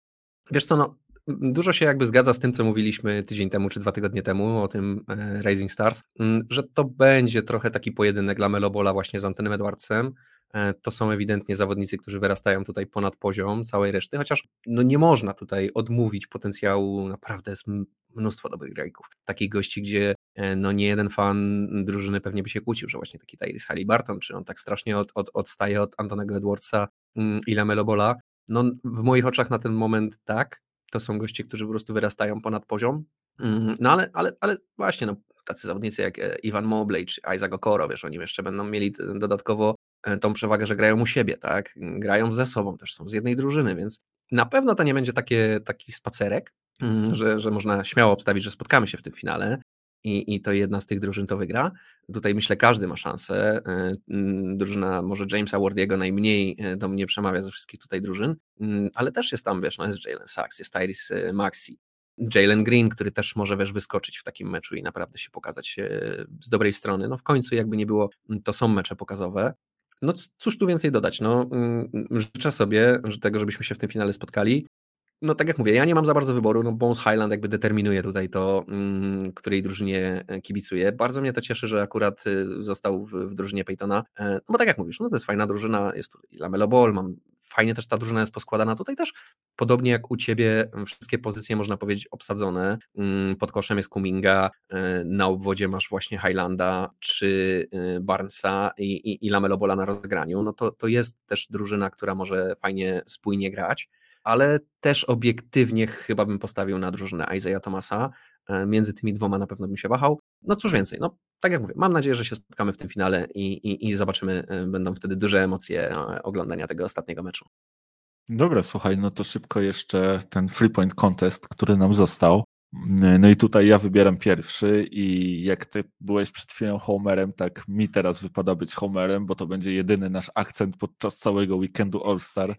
Wiesz co, no, dużo się jakby zgadza z tym, co mówiliśmy tydzień temu czy dwa tygodnie temu o tym e, Rising Stars, że to będzie trochę taki pojedynek dla Melobola właśnie z Antonem Edwardsem. E, to są ewidentnie zawodnicy, którzy wyrastają tutaj ponad poziom całej reszty, chociaż no nie można tutaj odmówić potencjału, naprawdę jest mnóstwo dobrych grajków. Takich gości, gdzie no nie jeden fan drużyny pewnie by się kłócił, że właśnie taki Tyrese Halliburton, czy on tak strasznie od, od, odstaje od Antonego Edwardsa mm, i Lamelo Bola, No, w moich oczach na ten moment tak. To są goście, którzy po prostu wyrastają ponad poziom. Mm, no ale, ale, ale właśnie, no, tacy zawodnicy jak e, Ivan Mobley czy Isaac Okoro, wiesz, oni jeszcze będą mieli dodatkowo e, tą przewagę, że grają u siebie, tak? Grają ze sobą, też są z jednej drużyny, więc na pewno to nie będzie takie, taki spacerek, mm, że, że można śmiało obstawić, że spotkamy się w tym finale i, i to jedna z tych drużyn to wygra. Tutaj myślę, każdy ma szansę. E, mm, drużyna może Jamesa Wardiego najmniej do mnie przemawia ze wszystkich tutaj drużyn, ale też jest tam, wiesz, no jest Jalen Sachs, jest Tyrese Maxi, Jalen Green, który też może wiesz, wyskoczyć w takim meczu i naprawdę się pokazać e, z dobrej strony. No w końcu jakby nie było, to są mecze pokazowe. No cóż tu więcej dodać? No, życzę sobie tego, żebyśmy się w tym finale spotkali. No tak jak mówię, ja nie mam za bardzo wyboru, no Bones Highland jakby determinuje tutaj to, mm, której drużynie e, kibicuję. Bardzo mnie to cieszy, że akurat e, został w, w drużynie Peytona, e, no bo tak jak mówisz, no to jest fajna drużyna, jest tu Lamelo Ball, mam, fajnie też ta drużyna jest poskładana, tutaj też podobnie jak u Ciebie wszystkie pozycje można powiedzieć obsadzone, mm, pod koszem jest Kuminga, na obwodzie masz właśnie Highlanda czy Barnesa i, i, i Lamelo Balla na rozegraniu, no to, to jest też drużyna, która może fajnie spójnie grać, ale też obiektywnie chyba bym postawił na drużynę Isaiah Thomasa. E, między tymi dwoma na pewno bym się wahał. No cóż więcej, no tak jak mówię, mam nadzieję, że się spotkamy w tym finale i, i, i zobaczymy, e, będą wtedy duże emocje e, oglądania tego ostatniego meczu. Dobra, słuchaj, no to szybko jeszcze ten free point contest, który nam został. No i tutaj ja wybieram pierwszy i jak ty byłeś przed chwilą Homerem, tak mi teraz wypada być Homerem, bo to będzie jedyny nasz akcent podczas całego weekendu All-Star.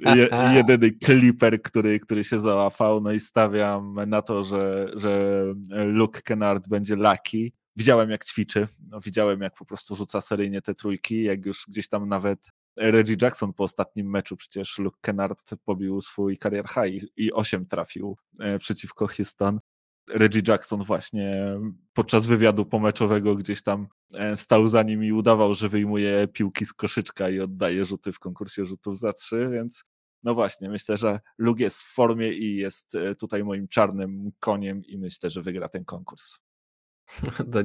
Je, jedyny kliper, który, który się załapał. No i stawiam na to, że, że Luke Kennard będzie lucky. Widziałem jak ćwiczy, no, widziałem jak po prostu rzuca seryjnie te trójki, jak już gdzieś tam nawet Reggie Jackson po ostatnim meczu, przecież Luke Kennard pobił swój career high i 8 trafił e, przeciwko Houston. Reggie Jackson właśnie podczas wywiadu pomeczowego gdzieś tam e, stał za nim i udawał, że wyjmuje piłki z koszyczka i oddaje rzuty w konkursie rzutów za trzy, więc no właśnie, myślę, że Luke jest w formie i jest e, tutaj moim czarnym koniem i myślę, że wygra ten konkurs.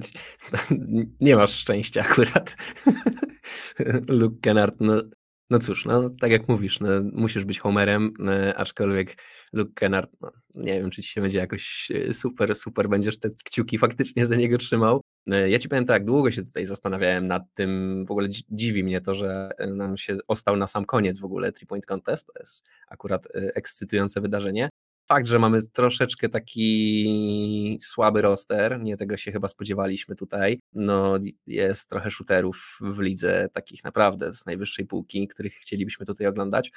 nie masz szczęścia akurat. Luke Kennard, no, no cóż, no tak jak mówisz, no, musisz być Homerem, no, aczkolwiek Luke Kennard, no, nie wiem, czy ci się będzie jakoś e, super, super będziesz te kciuki faktycznie za niego trzymał. No, ja ci powiem tak, długo się tutaj zastanawiałem nad tym, w ogóle dziwi mnie to, że nam się ostał na sam koniec w ogóle Three Point Contest, to jest akurat e, ekscytujące wydarzenie, fakt, że mamy troszeczkę taki słaby roster, nie tego się chyba spodziewaliśmy tutaj. No, jest trochę shooterów w lidze, takich naprawdę z najwyższej półki, których chcielibyśmy tutaj oglądać.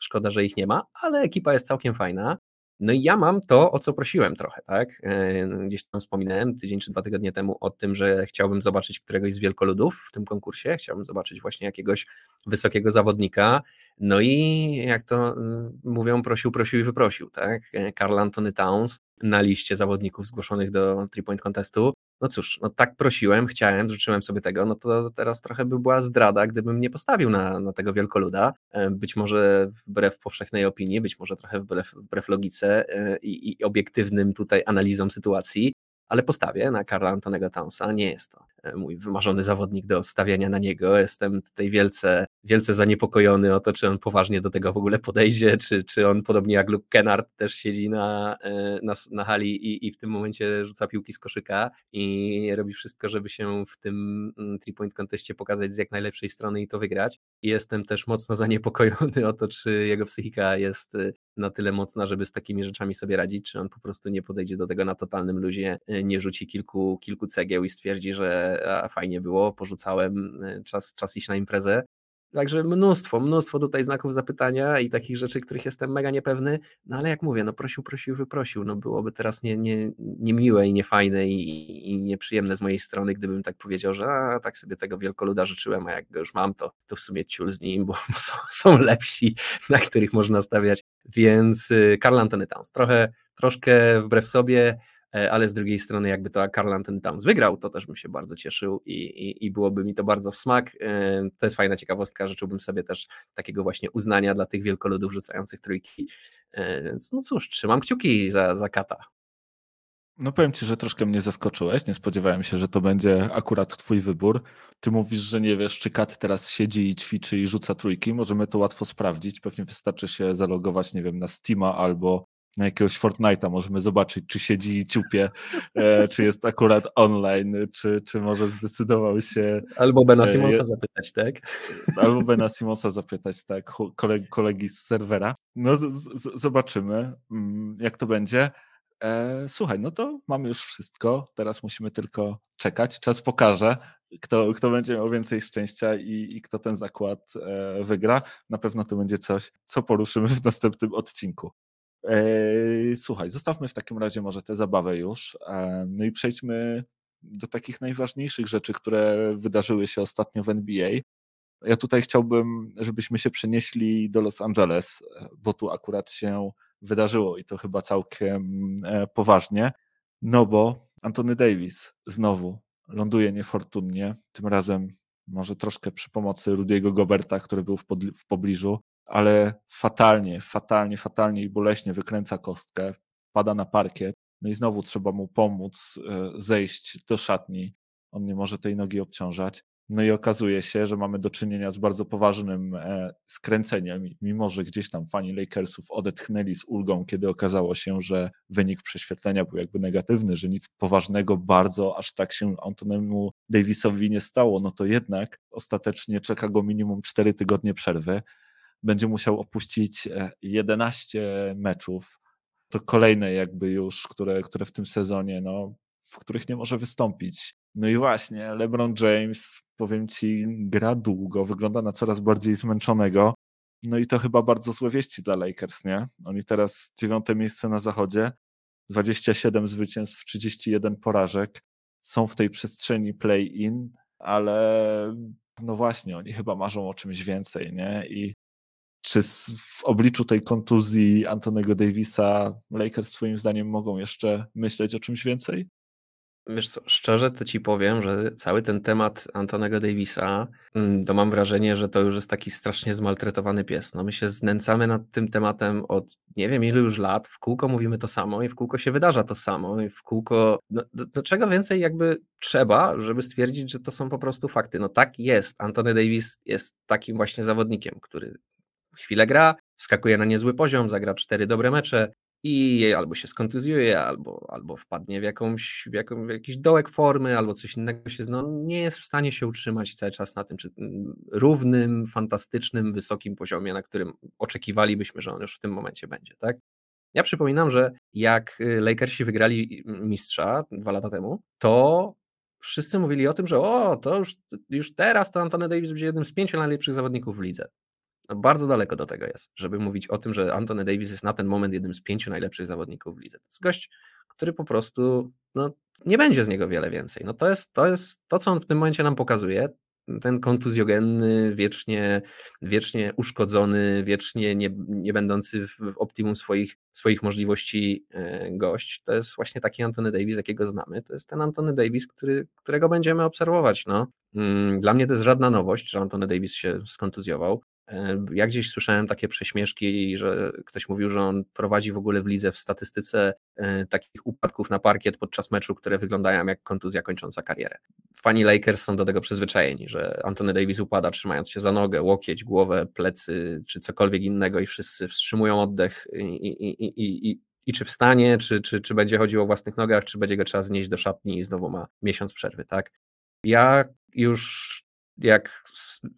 Szkoda, że ich nie ma, ale ekipa jest całkiem fajna. No i ja mam to, o co prosiłem trochę, tak? E, gdzieś tam wspominałem tydzień czy dwa tygodnie temu o tym, że chciałbym zobaczyć któregoś z wielkoludów w tym konkursie, chciałbym zobaczyć właśnie jakiegoś wysokiego zawodnika, no i jak to mm, mówią, prosił, prosił i wyprosił, tak? Karl e, Antony Towns na liście zawodników zgłoszonych do three point contestu, no cóż, no tak prosiłem, chciałem, życzyłem sobie tego, no to teraz trochę by była zdrada, gdybym nie postawił na, na tego wielkoluda. E, być może wbrew powszechnej opinii, być może trochę wbrew, wbrew logice e, i, i obiektywnym tutaj analizom sytuacji, ale postawię na Karla Antonego Townsa. Nie jest to e, mój wymarzony zawodnik do stawiania na niego. Jestem tutaj wielce, wielce zaniepokojony o to, czy on poważnie do tego w ogóle podejdzie, czy, czy on podobnie jak Luke Kennard też siedzi na, e, na, na hali i, i w tym momencie rzuca piłki z koszyka i robi wszystko, żeby się w tym mm, three-point conteście pokazać z jak najlepszej strony i to wygrać. Jestem też mocno zaniepokojony o to, czy jego psychika jest e, na tyle mocna, żeby z takimi rzeczami sobie radzić, czy on po prostu nie podejdzie do tego na totalnym luzie, y, nie rzuci kilku, kilku cegieł i stwierdzi, że a, fajnie było, porzucałem, y, czas, czas iść na imprezę. Także mnóstwo, mnóstwo tutaj znaków zapytania i takich rzeczy, których jestem mega niepewny, no ale jak mówię, no prosił, prosił, wyprosił, no byłoby teraz nie, nie, niemiłe i niefajne i, i nieprzyjemne z mojej strony, gdybym tak powiedział, że a, tak sobie tego wielkoluda życzyłem, a jak go już mam, to, to w sumie ciul z nim, bo są, są lepsi, na których można stawiać, więc Karl y, Antony Towns, trochę, troszkę wbrew sobie, ale z drugiej strony jakby to Carl Anthony Towns wygrał, to też bym się bardzo cieszył i, i, i byłoby mi to bardzo w smak. E, to jest fajna ciekawostka, życzyłbym sobie też takiego właśnie uznania dla tych wielkoludów rzucających trójki, e, więc no cóż, trzymam kciuki za, za Kata. No powiem ci, że troszkę mnie zaskoczyłeś. Nie spodziewałem się, że to będzie akurat twój wybór. Ty mówisz, że nie wiesz, czy Kat teraz siedzi i ćwiczy i rzuca trójki. Możemy to łatwo sprawdzić. Pewnie wystarczy się zalogować, nie wiem, na Steama albo na jakiegoś Fortnite'a. Możemy zobaczyć, czy siedzi i ciupie, e, czy jest akurat online, czy, czy może zdecydował się... Albo Bena Simonsa e, zapytać, tak? Albo Bena Simonsa zapytać, tak, kolegi, kolegi z serwera. No z, z, zobaczymy, mm, jak to będzie. E, słuchaj, no to mamy już wszystko. Teraz musimy tylko czekać. Czas pokaże, kto, kto będzie miał więcej szczęścia i, i kto ten zakład e, wygra. Na pewno to będzie coś, co poruszymy w następnym odcinku. Słuchaj, zostawmy w takim razie może tę zabawę już. E, no i przejdźmy do takich najważniejszych rzeczy, które wydarzyły się ostatnio w NBA. Ja tutaj chciałbym, żebyśmy się przenieśli do Los Angeles, e, bo tu akurat się wydarzyło i to chyba całkiem e, poważnie, no bo Antony Davis znowu ląduje niefortunnie, tym razem może troszkę przy pomocy Rudiego Goberta, który był w, w pobliżu, ale fatalnie, fatalnie, fatalnie i boleśnie wykręca kostkę, pada na parkiet, no i znowu trzeba mu pomóc e, zejść do szatni. On nie może tej nogi obciążać. No i okazuje się, że mamy do czynienia z bardzo poważnym e, skręceniem, mimo że gdzieś tam fani Lakersów odetchnęli z ulgą, kiedy okazało się, że wynik prześwietlenia był jakby negatywny, że nic poważnego bardzo aż tak się Antonemu Davisowi nie stało, no to jednak ostatecznie czeka go minimum 4 tygodnie przerwy. Będzie musiał opuścić 11 e, meczów. To kolejne jakby już, które, które w tym sezonie, no, w których nie może wystąpić. No i właśnie, LeBron James, powiem ci, gra długo, wygląda na coraz bardziej zmęczonego. No i to chyba bardzo złe wieści dla Lakers, nie? Oni teraz dziewiąte miejsce na zachodzie, 27 zwycięstw, 31 porażek. Są w tej przestrzeni play-in, ale no właśnie, oni chyba marzą o czymś więcej, nie? I czy w obliczu tej kontuzji Antonego Davisa Lakers twoim zdaniem mogą jeszcze myśleć o czymś więcej? Wiesz co, szczerze to ci powiem, że cały ten temat Antonego Davisa, mm, to mam wrażenie, że to już jest taki strasznie zmaltretowany pies. No my się znęcamy nad tym tematem od nie wiem ilu już lat, w kółko mówimy to samo i w kółko się wydarza to samo i w kółko, no, do, do czego więcej jakby trzeba, żeby stwierdzić, że to są po prostu fakty. No tak jest, Antony Davis jest takim właśnie zawodnikiem, który chwilę gra, wskakuje na niezły poziom, zagra cztery dobre mecze, i albo się skontuzjuje, albo, albo wpadnie w, jakąś, w, jaką, w jakiś dołek formy, albo coś innego się no, nie jest w stanie się utrzymać cały czas na tym czy, mm, równym, fantastycznym, wysokim poziomie, na którym oczekiwalibyśmy, że on już w tym momencie będzie. Tak? Ja przypominam, że jak y, Lakersi wygrali mistrza dwa lata temu, to wszyscy mówili o tym, że o, to już, już teraz to Antony Davis będzie jednym z pięciu najlepszych zawodników w lidze. No bardzo daleko do tego jest, żeby mówić o tym, że Anthony Davis jest na ten moment jednym z pięciu najlepszych zawodników w lidze. To jest gość, który po prostu no, nie będzie z niego wiele więcej. No to jest, to jest to, co on w tym momencie nam pokazuje. Ten kontuzjogenny, wiecznie, wiecznie uszkodzony, wiecznie nie, nie będący w, optimum swoich, swoich możliwości e, gość. To jest właśnie taki Antony Davis, jakiego znamy. To jest ten Antony Davis, który, którego będziemy obserwować. No. Mm, dla mnie to jest żadna nowość, że Antony Davis się skontuzjował. Ja gdzieś słyszałem takie prześmieszki, że ktoś mówił, że on prowadzi w ogóle w lidze w statystyce e, takich upadków na parkiet podczas meczu, które wyglądają jak kontuzja kończąca karierę. Fani Lakers są do tego przyzwyczajeni, że Anthony Davis upada trzymając się za nogę, łokieć, głowę, plecy czy cokolwiek innego i wszyscy wstrzymują oddech i, i, i, i i czy wstanie, czy, czy, czy będzie chodził o własnych nogach, czy będzie go trzeba znieść do szatni i znowu ma miesiąc przerwy, tak? Ja już jak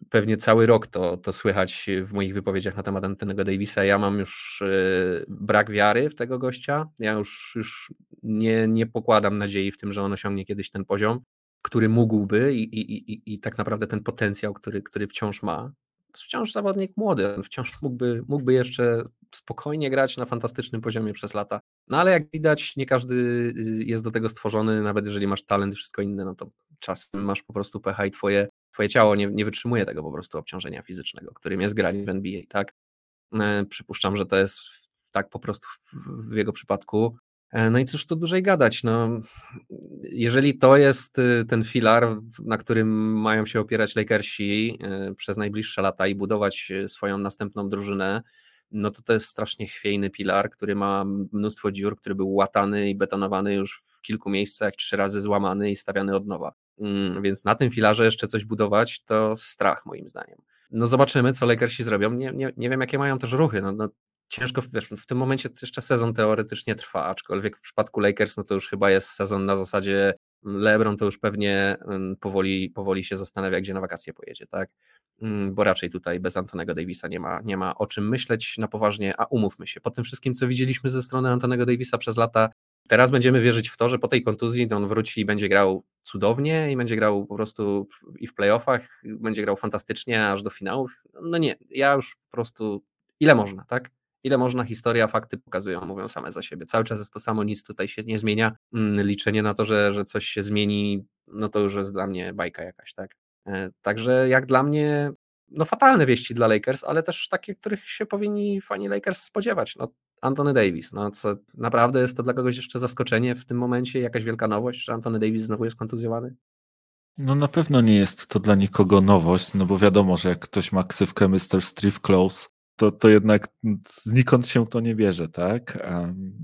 pewnie cały rok to, to słychać w moich wypowiedziach na temat Antonego Davisa, ja mam już e, brak wiary w tego gościa. Ja już, już nie, nie pokładam nadziei w tym, że on osiągnie kiedyś ten poziom, który mógłby i, i, i, i tak naprawdę ten potencjał, który, który wciąż ma. Wciąż zawodnik młody, on wciąż mógłby, mógłby jeszcze spokojnie grać na fantastycznym poziomie przez lata. No ale jak widać, nie każdy jest do tego stworzony, nawet jeżeli masz talent i wszystko inne, no to czasem masz po prostu pecha i twoje twoje ciało nie, nie wytrzymuje tego po prostu obciążenia fizycznego, którym jest granie w NBA, tak? E, przypuszczam, że to jest tak po prostu w, jego przypadku. E, no i cóż tu dłużej gadać, no, jeżeli to jest y, ten filar, na którym mają się opierać Lakersi y, przez najbliższe lata i budować swoją następną drużynę, no to to jest strasznie chwiejny pilar, który ma mnóstwo dziur, który był łatany i betonowany już w kilku miejscach, trzy razy złamany i stawiany od nowa. Mm, więc na tym filarze jeszcze coś budować to strach moim zdaniem. No zobaczymy, co Lakersi zrobią. Nie, nie, nie wiem, jakie mają też ruchy. No, no, ciężko, wiesz, w tym momencie jeszcze sezon teoretycznie trwa, aczkolwiek w przypadku Lakers no to już chyba jest sezon na zasadzie LeBron to już pewnie mm, powoli, powoli się zastanawia, gdzie na wakacje pojedzie, tak? Mm, bo raczej tutaj bez Antonego Davisa nie ma, nie ma o czym myśleć na poważnie, a umówmy się, po tym wszystkim, co widzieliśmy ze strony Antonego Davisa przez lata, teraz będziemy wierzyć w to, że po tej kontuzji on wróci i będzie grał cudownie i będzie grał po prostu i w playoffach, będzie grał fantastycznie aż do finałów. No nie, ja już po prostu ile można, tak? Ile można, historia, fakty pokazują, mówią same za siebie. Cały czas jest to samo, nic tutaj się nie zmienia. Mm, liczenie na to, że, że coś się zmieni, no to już jest dla mnie bajka jakaś, tak? E, także jak dla mnie, no fatalne wieści dla Lakers, ale też takie, których się powinni fani Lakers spodziewać. No, Anthony Davis, no co naprawdę jest to dla kogoś jeszcze zaskoczenie w tym momencie, jakaś wielka nowość, że Anthony Davis znowu jest kontuzjowany? No na pewno nie jest to dla nikogo nowość, no bo wiadomo, że jak ktoś ma ksywkę Mr. Steve Close, to, to jednak znikąd się to nie bierze, tak?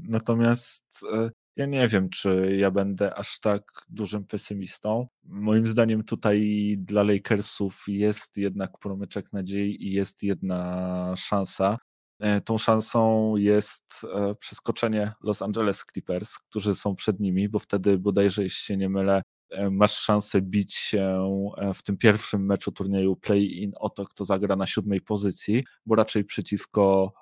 Natomiast e, ja nie wiem, czy ja będę aż tak dużym pesymistą. Moim zdaniem tutaj dla Lakersów jest jednak promyczek nadziei i jest jedna szansa. E, tą szansą jest e, przeskoczenie Los Angeles Clippers, którzy są przed nimi, bo wtedy bodajże, jeśli się nie mylę, E, masz szansę bić się w tym pierwszym meczu turnieju play-in o to, kto zagra na siódmej pozycji, bo raczej przeciwko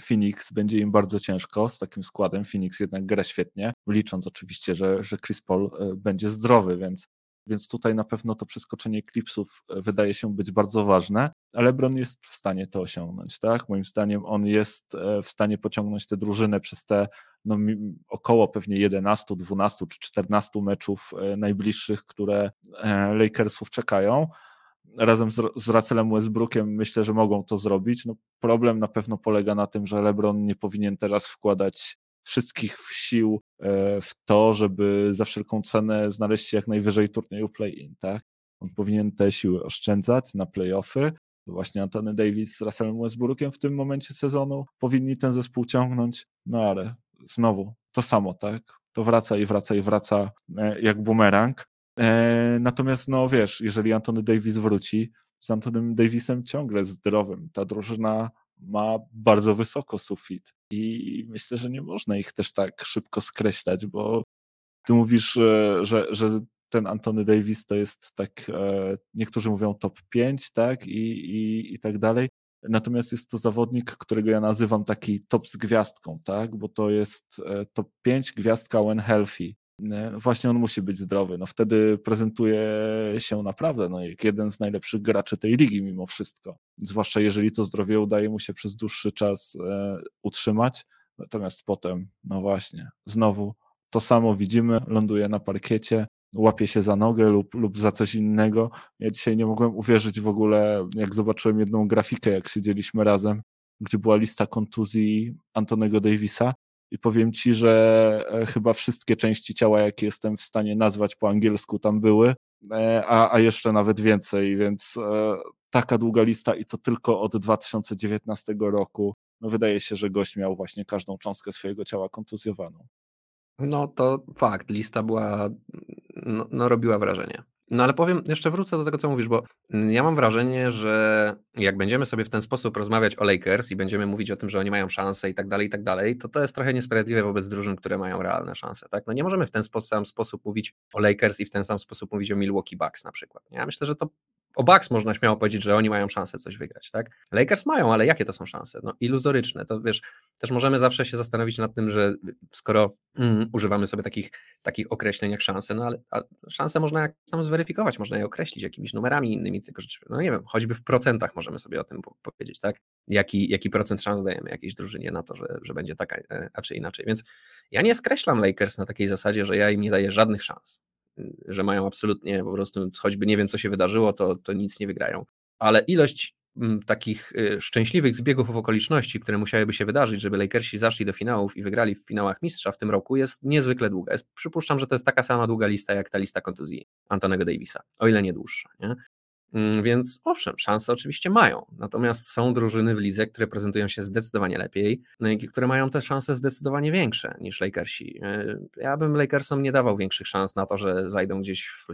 Phoenix będzie im bardzo ciężko z takim składem. Phoenix jednak gra świetnie, licząc oczywiście, że, że Chris Paul będzie zdrowy, więc więc tutaj na pewno to przeskoczenie klipsów e, wydaje się być bardzo ważne, LeBron jest w stanie to osiągnąć, tak? Moim zdaniem on jest e, w stanie pociągnąć tę drużynę przez te no, około pewnie 11, 12 czy 14 meczów e, najbliższych, które Lakersów czekają. Razem z, z Russellem Westbrookiem myślę, że mogą to zrobić. No, problem na pewno polega na tym, że LeBron nie powinien teraz wkładać wszystkich sił e, w to, żeby za wszelką cenę znaleźć się jak najwyżej turnieju play-in, tak? On powinien te siły oszczędzać na play-offy. Właśnie Antony Davis z Russellem Westbrookiem w tym momencie sezonu powinni ten zespół ciągnąć, no ale znowu to samo, tak? To wraca i wraca i wraca e, jak bumerang. E, natomiast, no wiesz, jeżeli Antony Davis wróci, z Antonym Davisem ciągle zdrowym, ta drużyna ma bardzo wysoko sufit i myślę, że nie można ich też tak szybko skreślać, bo ty mówisz, że, że ten Antony Davis to jest tak, e, niektórzy mówią top 5, tak, i, i, i tak dalej. Natomiast jest to zawodnik, którego ja nazywam taki top z gwiazdką, tak, bo to jest e, top 5 gwiazdka when healthy. Właśnie on musi być zdrowy. No wtedy prezentuje się naprawdę no, jak jeden z najlepszych graczy tej ligi mimo wszystko. Zwłaszcza jeżeli to zdrowie udaje mu się przez dłuższy czas e, utrzymać. Natomiast potem, no właśnie, znowu to samo widzimy, ląduje na parkiecie, łapie się za nogę lub, lub za coś innego. Ja dzisiaj nie mogłem uwierzyć w ogóle, jak zobaczyłem jedną grafikę, jak siedzieliśmy razem, gdzie była lista kontuzji Antonego Davisa i powiem ci, że e, chyba wszystkie części ciała, jakie jestem w stanie nazwać po angielsku, tam były, e, a, a jeszcze nawet więcej, więc e, taka długa lista i to tylko od 2019 roku. No wydaje się, że gość miał właśnie każdą cząstkę swojego ciała kontuzjowaną. No to fakt, lista była, no, no robiła wrażenie. No ale powiem, jeszcze wrócę do tego, co mówisz, bo ja mam wrażenie, że jak będziemy sobie w ten sposób rozmawiać o Lakers i będziemy mówić o tym, że oni mają szanse i tak dalej, i tak dalej, to to jest trochę niesprawiedliwe wobec drużyn, które mają realne szanse, tak? No nie możemy w ten sam sposób mówić o Lakers i w ten sam sposób mówić o Milwaukee Bucks na przykład. Ja myślę, że to o Bucks można śmiało powiedzieć, że oni mają szansę coś wygrać, tak? Lakers mają, ale jakie to są szanse? No iluzoryczne. To wiesz, też możemy zawsze się zastanowić nad tym, że skoro mm, używamy sobie takich, takich określeń jak szanse, no ale szanse można jak tam zweryfikować, można je określić jakimiś numerami innymi, tylko że, no nie wiem, choćby w procentach możemy sobie o tym powiedzieć, tak? Jaki, jaki procent szans dajemy jakiejś drużynie na to, że, że będzie taka, e, a czy inaczej. Więc ja nie skreślam Lakers na takiej zasadzie, że ja im nie daję żadnych szans że mają absolutnie po prostu, choćby nie wiem, co się wydarzyło, to, to nic nie wygrają. Ale ilość mm, takich y, szczęśliwych zbiegów okoliczności, które musiałyby się wydarzyć, żeby Lakersi zaszli do finałów i wygrali w finałach mistrza w tym roku, jest niezwykle długa. Jest, przypuszczam, że to jest taka sama długa lista, jak ta lista kontuzji Antonego Davisa, o ile nie dłuższa. Nie? Mm, więc owszem, szanse oczywiście mają. Natomiast są drużyny w lidze, które prezentują się zdecydowanie lepiej no i które mają te szanse zdecydowanie większe niż Lakersi. E, ja bym Lakersom nie dawał większych szans na to, że zajdą gdzieś w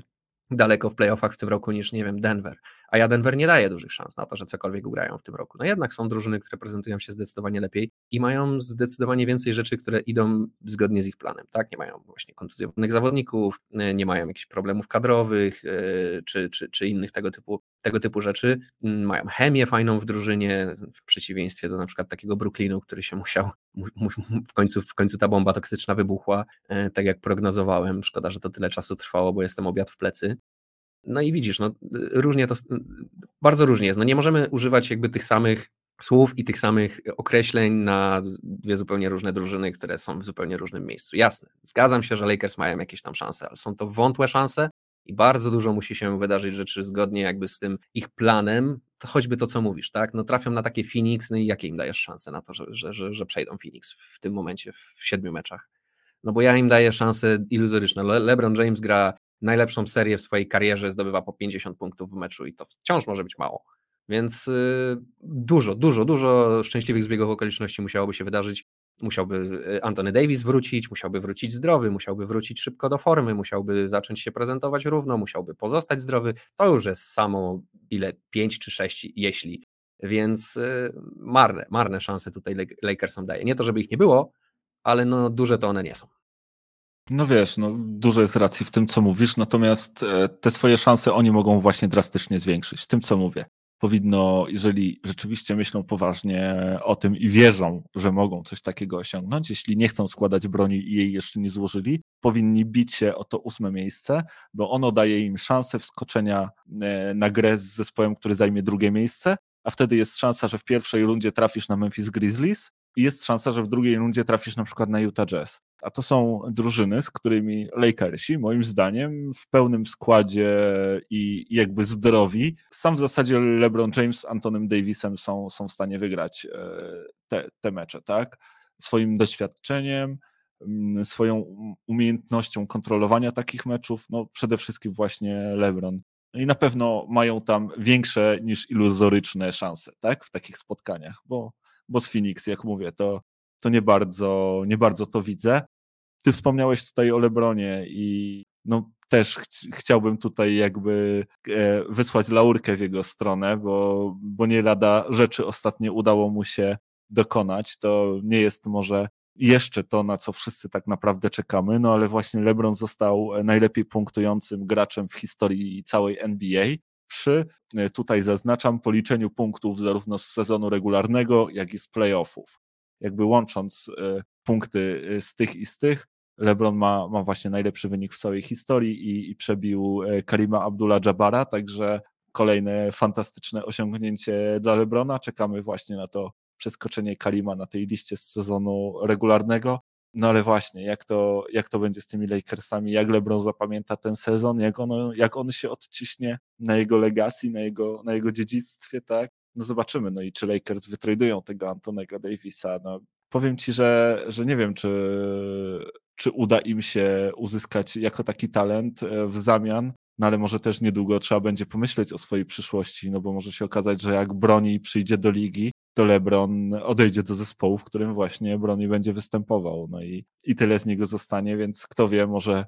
daleko w playoffach w tym roku niż, nie wiem, Denver. A ja Denver nie daję dużych szans na to, że cokolwiek ugrają w tym roku. No jednak są drużyny, które prezentują się zdecydowanie lepiej i mają zdecydowanie więcej rzeczy, które idą zgodnie z ich planem. Tak, nie mają właśnie kontuzjowanych zawodników, e, nie mają jakichś problemów kadrowych e, czy, czy, czy innych tego typu, tego typu rzeczy. Mm, mają chemię fajną w drużynie, w przeciwieństwie do na przykład takiego Brooklynu, który się musiał, w końcu, w końcu ta bomba toksyczna wybuchła, e, tak jak prognozowałem. Szkoda, że to tyle czasu trwało, bo jestem obiad w plecy. No i widzisz, no, różnie to, bardzo różnie jest. No nie możemy używać jakby tych samych słów i tych samych określeń na dwie zupełnie różne drużyny, które są w zupełnie różnym miejscu. Jasne, zgadzam się, że Lakers mają jakieś tam szanse, ale są to wątłe szanse i bardzo dużo musi się wydarzyć rzeczy zgodnie jakby z tym ich planem, to choćby to, co mówisz, tak? No trafią na takie Phoenix, no i jakie im dajesz szanse na to, że, że, że, że przejdą Phoenix w tym momencie w siedmiu meczach? No bo ja im daję szanse iluzoryczne. Le LeBron James gra najlepszą serię w swojej karierze, zdobywa po 50 punktów w meczu i to wciąż może być mało. Więc y, dużo, dużo, dużo szczęśliwych zbiegów okoliczności musiałoby się wydarzyć. Musiałby y, Anthony Davis wrócić, musiałby wrócić zdrowy, musiałby wrócić szybko do formy, musiałby zacząć się prezentować równo, musiałby pozostać zdrowy. To już jest samo ile 5 czy 6, jeśli. Więc y, marne, marne szanse tutaj Lakersom daje. Nie to, żeby ich nie było, ale no duże to one nie są. No wiesz, no, dużo jest racji w tym, co mówisz, natomiast e, te swoje szanse oni mogą właśnie drastycznie zwiększyć. Tym, co mówię. Powinno, jeżeli rzeczywiście myślą poważnie o tym i wierzą, że mogą coś takiego osiągnąć, jeśli nie chcą składać broni i jej jeszcze nie złożyli, powinni bić się o to ósme miejsce, bo ono daje im szansę wskoczenia e, na grę z zespołem, który zajmie drugie miejsce, a wtedy jest szansa, że w pierwszej rundzie trafisz na Memphis Grizzlies, jest szansa, że w drugiej rundzie trafisz na przykład na Utah Jazz. A to są drużyny, z którymi Lakersi, moim zdaniem, w pełnym składzie i jakby zdrowi, sam w zasadzie LeBron James z Antonym Davisem są, są w stanie wygrać e, te, te mecze, tak? Swoim doświadczeniem, mm, swoją umiejętnością kontrolowania takich meczów, no przede wszystkim właśnie LeBron. I na pewno mają tam większe niż iluzoryczne szanse, tak? W takich spotkaniach, bo bo z Phoenix, jak mówię, to, to nie, bardzo, nie bardzo to widzę. Ty wspomniałeś tutaj o Lebronie i no też ch chciałbym tutaj jakby e, wysłać laurkę w jego stronę, bo, bo nie lada rzeczy ostatnio udało mu się dokonać. To nie jest może jeszcze to, na co wszyscy tak naprawdę czekamy, no ale właśnie LeBron został najlepiej punktującym graczem w historii całej NBA przy, e, tutaj zaznaczam, policzeniu punktów zarówno z sezonu regularnego, jak i z playoffów. Jakby łącząc e, punkty e, z tych i z tych, LeBron ma, ma właśnie najlepszy wynik w całej historii i, i przebił Karima Abdullah-Jabara, także kolejne fantastyczne osiągnięcie dla LeBrona. Czekamy właśnie na to przeskoczenie Karima na tej liście z sezonu regularnego. No ale właśnie, jak to, jak to będzie z tymi Lakersami, jak LeBron zapamięta ten sezon, jak, ono, jak on się odciśnie na jego legacji, na jego, na jego dziedzictwie, tak? No zobaczymy, no i czy Lakers wytradują tego Antonego Davisa, no powiem ci, że, że nie wiem, czy, czy uda im się uzyskać jako taki talent e, w zamian, no ale może też niedługo trzeba będzie pomyśleć o swojej przyszłości, no bo może się okazać, że jak broni przyjdzie do ligi, to LeBron odejdzie do zespołu, w którym właśnie Broni będzie występował. No i, i tyle z niego zostanie, więc kto wie, może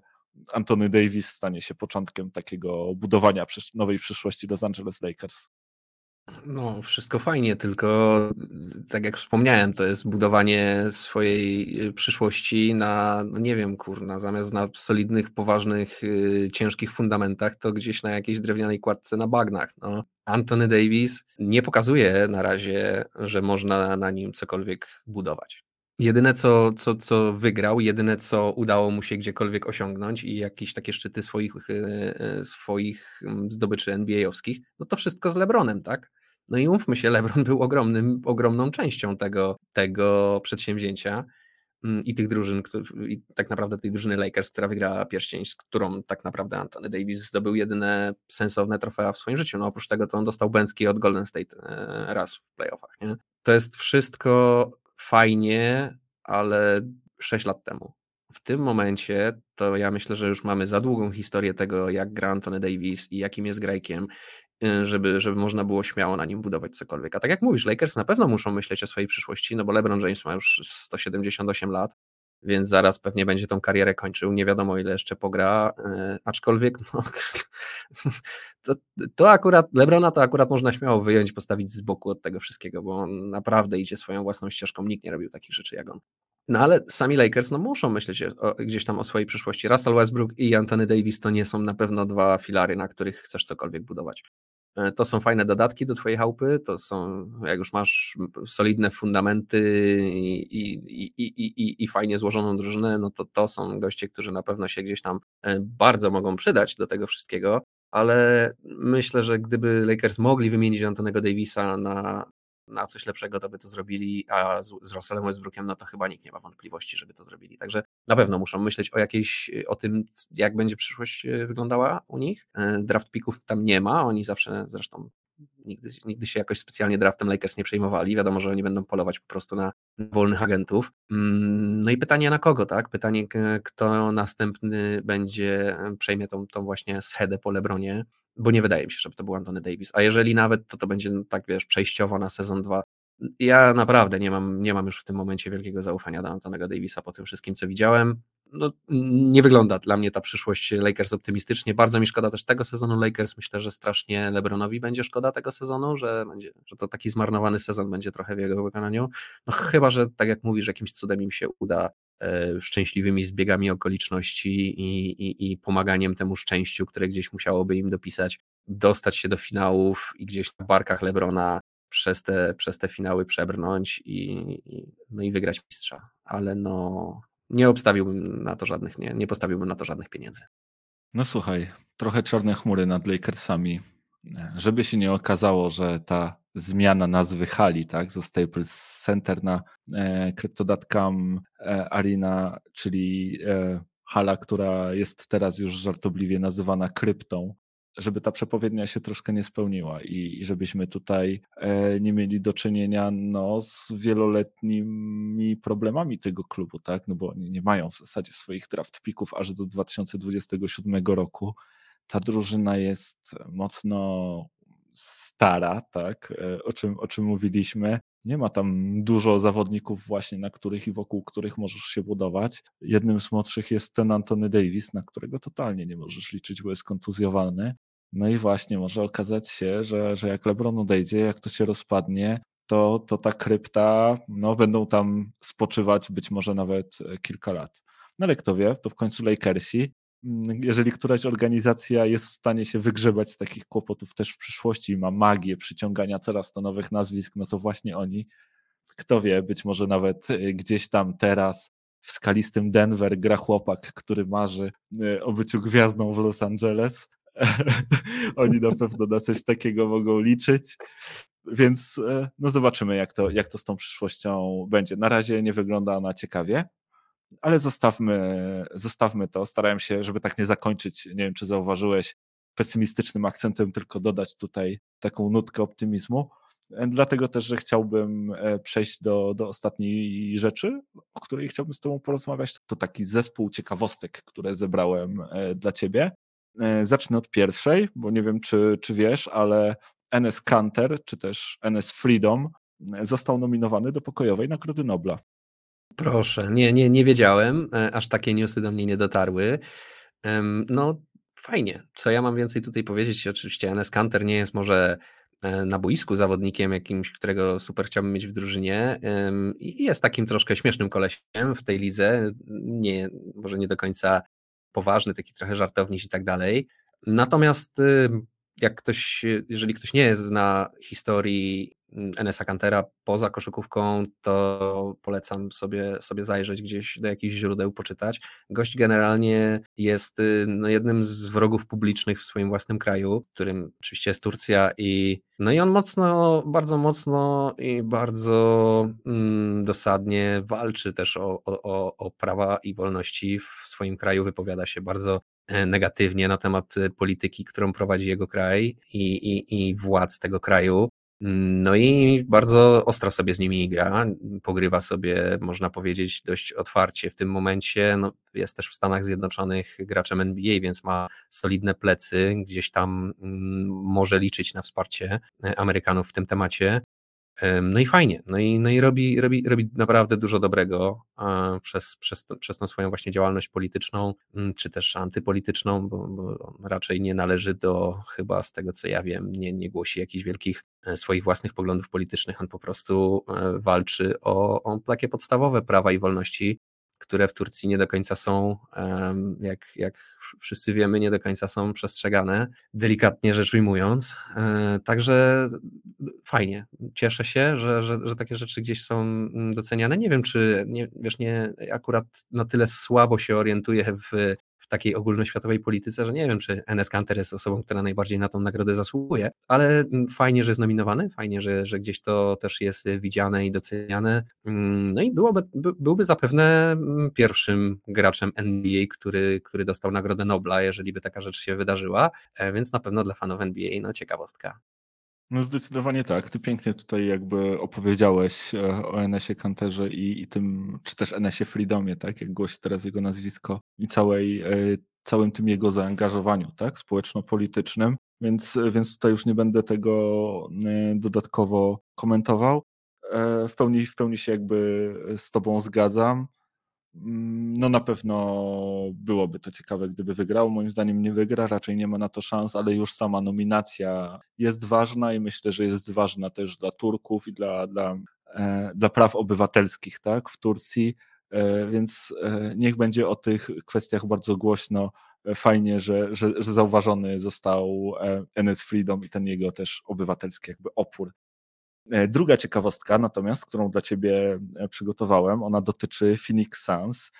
Anthony Davis stanie się początkiem takiego budowania nowej przyszłości Los Angeles Lakers. No, wszystko fajnie, tylko tak jak wspomniałem, to jest budowanie swojej y, przyszłości na, no nie wiem, kurna, zamiast na solidnych, poważnych, yy, ciężkich fundamentach, to gdzieś na jakiejś drewnianej kładce na bagnach. No. Anthony Davis nie pokazuje na razie, że można na nim cokolwiek budować. Jedyne, co, co, co wygrał, jedyne, co udało mu się gdziekolwiek osiągnąć i jakieś takie szczyty swoich, yy, swoich mm, zdobyczy NBA-owskich, no to wszystko z LeBronem, tak? No i umówmy się, LeBron był ogromnym, ogromną częścią tego, tego przedsięwzięcia mm, i tych drużyn, i tak naprawdę tej drużyny Lakers, która wygrała pierścień, z którą tak naprawdę Anthony Davis zdobył jedyne sensowne trofea w swoim życiu. No oprócz tego to on dostał Bęcki od Golden State e, raz w playoffach. Nie? To jest wszystko fajnie, ale 6 lat temu. W tym momencie to ja myślę, że już mamy za długą historię tego, jak gra Anthony Davis i jakim jest grajkiem żeby, żeby można było śmiało na nim budować cokolwiek. A tak jak mówisz, Lakers na pewno muszą myśleć o swojej przyszłości, no bo LeBron James ma już 178 lat, więc zaraz pewnie będzie tą karierę kończył. Nie wiadomo, ile jeszcze pogra, yy, aczkolwiek no, to, to akurat, Lebrona to akurat można śmiało wyjąć, postawić z boku od tego wszystkiego, bo on naprawdę idzie swoją własną ścieżką. Nikt nie robił takich rzeczy jak on. No ale sami Lakers no, muszą myśleć o, gdzieś tam o swojej przyszłości. Russell Westbrook i Anthony Davis to nie są na pewno dwa filary, na których chcesz cokolwiek budować. E, to są fajne dodatki do Twojej chałupy, to są, jak już masz solidne fundamenty i, i, i, i, fajnie złożoną drużynę, no to to są goście, którzy na pewno się gdzieś tam e, bardzo mogą przydać do tego wszystkiego, ale myślę, że gdyby Lakers mogli wymienić Antonego Davisa na na coś lepszego, to by to zrobili, a z, z Russellem Westbrookiem, no to chyba nikt nie ma wątpliwości, żeby to zrobili. Także na pewno muszą myśleć o jakiejś, o tym, jak będzie przyszłość e, wyglądała u nich. E, draft pików tam nie ma, oni zawsze zresztą nigdy, nigdy się jakoś specjalnie draftem Lakers nie przejmowali. Wiadomo, że oni będą polować po prostu na wolnych agentów. Mm, no i pytanie na kogo, tak? Pytanie, kto następny będzie, przejmie tą, tą właśnie schedę po Lebronie bo nie wydaje mi się, żeby to był Antony Davis. A jeżeli nawet, to to będzie tak, wiesz, przejściowo na sezon 2. Ja naprawdę nie mam, nie mam już w tym momencie wielkiego zaufania do Antonego Davisa po tym wszystkim, co widziałem. No, nie wygląda dla mnie ta przyszłość Lakers optymistycznie. Bardzo mi szkoda też tego sezonu Lakers. Myślę, że strasznie LeBronowi będzie szkoda tego sezonu, że, będzie, że to taki zmarnowany sezon będzie trochę w jego wykonaniu. No chyba, że tak jak mówisz, jakimś cudem im się uda szczęśliwymi zbiegami okoliczności i, i, i pomaganiem temu szczęściu, które gdzieś musiałoby im dopisać, dostać się do finałów i gdzieś na barkach Lebrona przez te, przez te finały przebrnąć i, no i wygrać mistrza. Ale no nie obstawiłbym na to żadnych, nie, nie postawiłbym na to żadnych pieniędzy. No słuchaj, trochę czarne chmury nad Lakersami. Żeby się nie okazało, że ta zmiana nazwy hali, tak, ze Staples Center na e, Crypto.com e, Arena, czyli e, hala, która jest teraz już żartobliwie nazywana kryptą, żeby ta przepowiednia się troszkę nie spełniła i, i żebyśmy tutaj e, nie mieli do czynienia no, z wieloletnimi problemami tego klubu, tak, no bo oni nie mają w zasadzie swoich draft pików aż do 2027 roku. Ta drużyna jest mocno stara, tak, e, o czym, o czym mówiliśmy. Nie ma tam dużo zawodników właśnie, na których i wokół których możesz się budować. Jednym z młodszych jest ten Antony Davis, na którego totalnie nie możesz liczyć, bo jest kontuzjowany. No i właśnie może okazać się, że, że jak LeBron odejdzie, jak to się rozpadnie, to, to ta krypta, no będą tam spoczywać być może nawet e, kilka lat. No ale kto wie, to w końcu Lakersi jeżeli któraś organizacja jest w stanie się wygrzebać z takich kłopotów też w przyszłości i ma magię przyciągania coraz to nowych nazwisk, no to właśnie oni. Kto wie, być może nawet y, gdzieś tam teraz w skalistym Denver gra chłopak, który marzy y, o byciu gwiazdą w Los Angeles. oni na pewno na coś takiego mogą liczyć. Więc y, no zobaczymy, jak to, jak to z tą przyszłością będzie. Na razie nie wygląda ona ciekawie ale zostawmy, zostawmy to. Starałem się, żeby tak nie zakończyć, nie wiem czy zauważyłeś, pesymistycznym akcentem, tylko dodać tutaj taką nutkę optymizmu. E, dlatego też, że chciałbym e, przejść do, do ostatniej rzeczy, o której chciałbym z Tobą porozmawiać. To taki zespół ciekawostek, które zebrałem e, dla Ciebie. Zacznę od pierwszej, bo nie wiem, czy, czy wiesz, ale NS Canter, czy też NS Freedom został nominowany do pokojowej Nagrody Nobla. Proszę, nie, nie, nie wiedziałem, e, aż takie newsy do mnie nie dotarły. No, fajnie. Co ja mam więcej tutaj powiedzieć? Oczywiście Enes Kanter nie jest może e, na boisku zawodnikiem jakimś, którego super chciałbym mieć w drużynie i jest takim troszkę śmiesznym kolesiem w tej lidze, nie, może nie do końca poważny, taki trochę żartowniś i tak dalej. Natomiast jak ktoś, jeżeli ktoś nie zna historii NSA Cantera poza koszykówką, to polecam sobie, sobie zajrzeć gdzieś do jakichś źródeł, poczytać. Gość generalnie jest y, no, jednym z wrogów publicznych w swoim własnym kraju, którym oczywiście jest Turcja i no i on mocno, bardzo mocno i bardzo mm, dosadnie walczy też o, o, o prawa i wolności w swoim kraju, wypowiada się bardzo e, negatywnie na temat polityki, którą prowadzi jego kraj i, i, i władz tego kraju. No i bardzo ostro sobie z nimi gra, pogrywa sobie, można powiedzieć, dość otwarcie. W tym momencie no, jest też w Stanach Zjednoczonych graczem NBA, więc ma solidne plecy, gdzieś tam mm, może liczyć na wsparcie Amerykanów w tym temacie. No i fajnie, no i, no i robi, robi, robi naprawdę dużo dobrego przez, przez, przez tą swoją właśnie działalność polityczną, mm, czy też antypolityczną, bo, bo raczej nie należy do, chyba z tego co ja wiem, nie, nie głosi jakichś wielkich e, swoich własnych poglądów politycznych, on po prostu e, walczy o, o takie podstawowe prawa i wolności, które w Turcji nie do końca są, jak, jak wszyscy wiemy, nie do końca są przestrzegane, delikatnie rzecz ujmując. E, także fajnie. Cieszę się, że, że, że takie rzeczy gdzieś są mm, doceniane. Nie wiem, czy nie, wiesz, nie akurat na tyle słabo się orientuję w takiej ogólnoświatowej polityce, że nie wiem, czy Enes Kanter jest osobą, która najbardziej na tą nagrodę zasługuje, ale mm, fajnie, że jest nominowany, fajnie, że, że gdzieś to też jest widziane i doceniane. Mm, no i byłoby, byłby zapewne mm, pierwszym graczem NBA, który, który dostał Nagrodę Nobla, jeżeli by taka rzecz się wydarzyła, e, więc na pewno dla fanów NBA no ciekawostka. No zdecydowanie tak. Ty pięknie tutaj jakby opowiedziałeś e, o Enesie Kanterze i, i tym, czy też Enesie Freedomie, tak, jak głosi teraz jego nazwisko i całej, e, całym tym jego zaangażowaniu, tak, społeczno-politycznym, więc, więc tutaj już nie będę tego e, dodatkowo komentował. W pełni, w pełni się jakby z tobą zgadzam. Mm, no na pewno byłoby to ciekawe, gdyby wygrał. Moim zdaniem nie wygra, raczej nie ma na to szans, ale już sama nominacja jest ważna i myślę, że jest ważna też dla Turków i dla, dla, e, dla praw obywatelskich tak, w Turcji. E, więc e, niech będzie o tych kwestiach bardzo głośno. Fajnie, że, że, że zauważony został NS Freedom i ten jego też obywatelski jakby opór E, druga ciekawostka natomiast, którą dla Ciebie e, przygotowałem, ona dotyczy Phoenix Suns,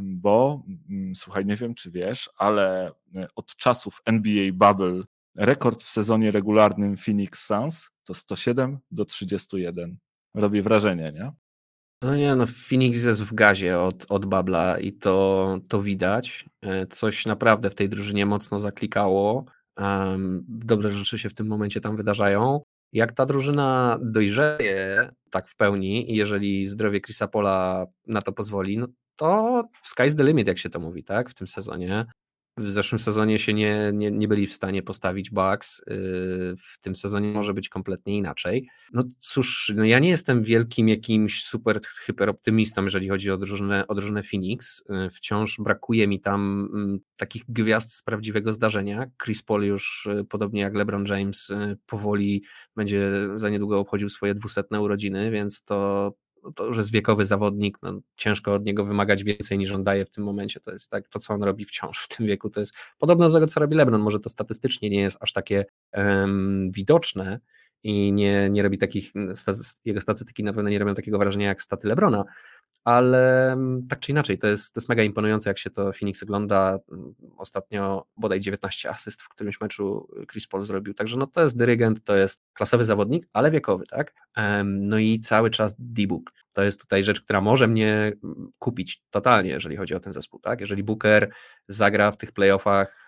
bo mm, słuchaj, nie wiem czy wiesz, ale e, od czasów NBA Bubble rekord w sezonie regularnym Phoenix Suns to 107 do 31. Robi wrażenie, nie? No nie, no Phoenix jest w gazie od, od Babla i to, to widać. Coś naprawdę w tej drużynie mocno zaklikało. dobre rzeczy się w tym momencie tam wydarzają. Jak ta drużyna dojrzeje tak w pełni jeżeli zdrowie Chrisa Pola na to pozwoli, no to sky's the limit, jak się to mówi, tak, w tym sezonie w zeszłym sezonie się nie, nie, nie byli w stanie postawić Bucks, yy, w tym sezonie może być kompletnie inaczej. No cóż, no ja nie jestem wielkim jakimś super hyperoptymistą, jeżeli chodzi o drużynę, o drużynę Phoenix. Yy, wciąż brakuje mi tam mm, takich gwiazd z prawdziwego zdarzenia. Chris Paul już, yy, podobnie jak LeBron James, powoli będzie za niedługo obchodził swoje dwusetne urodziny, więc to to już jest wiekowy zawodnik, no, ciężko od niego wymagać więcej niż on daje w tym momencie. To jest tak, to co on robi wciąż w tym wieku, to jest podobne do tego, co robi LeBron. Może to statystycznie nie jest aż takie um, widoczne i nie, nie robi takich, jego statystyki na pewno nie robią takiego wrażenia jak staty LeBrona, ale mm, tak czy inaczej, to jest, to jest mega imponujące, jak się to Phoenix ogląda. Mm, ostatnio bodaj 19 asyst w którymś meczu Chris Paul zrobił, także no to jest dyrygent, to jest klasowy zawodnik, ale wiekowy, tak? No i cały czas D-Book. To jest tutaj rzecz, która może mnie mm, kupić totalnie, jeżeli chodzi o ten zespół, tak? Jeżeli Booker zagra w tych playoffach y,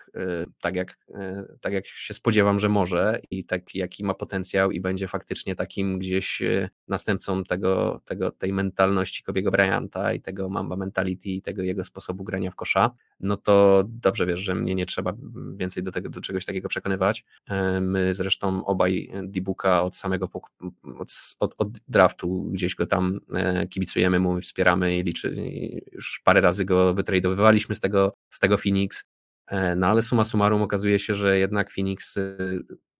tak jak, y, tak jak się spodziewam, że może i tak jaki ma potencjał i będzie faktycznie takim gdzieś y, następcą tego, tego, tej mentalności Kobiego Bryanta i tego Mamba mentality i tego jego sposobu grania w kosza, no to dobrze wiesz, że mnie nie trzeba więcej do, tego, do czegoś takiego przekonywać. My zresztą obaj D-Booka od samego od, od, od draftu gdzieś go tam e, kibicujemy mu, wspieramy i liczy, już parę razy go wytradowywaliśmy z tego, z tego Phoenix, e, no ale suma summarum okazuje się, że jednak Phoenix e,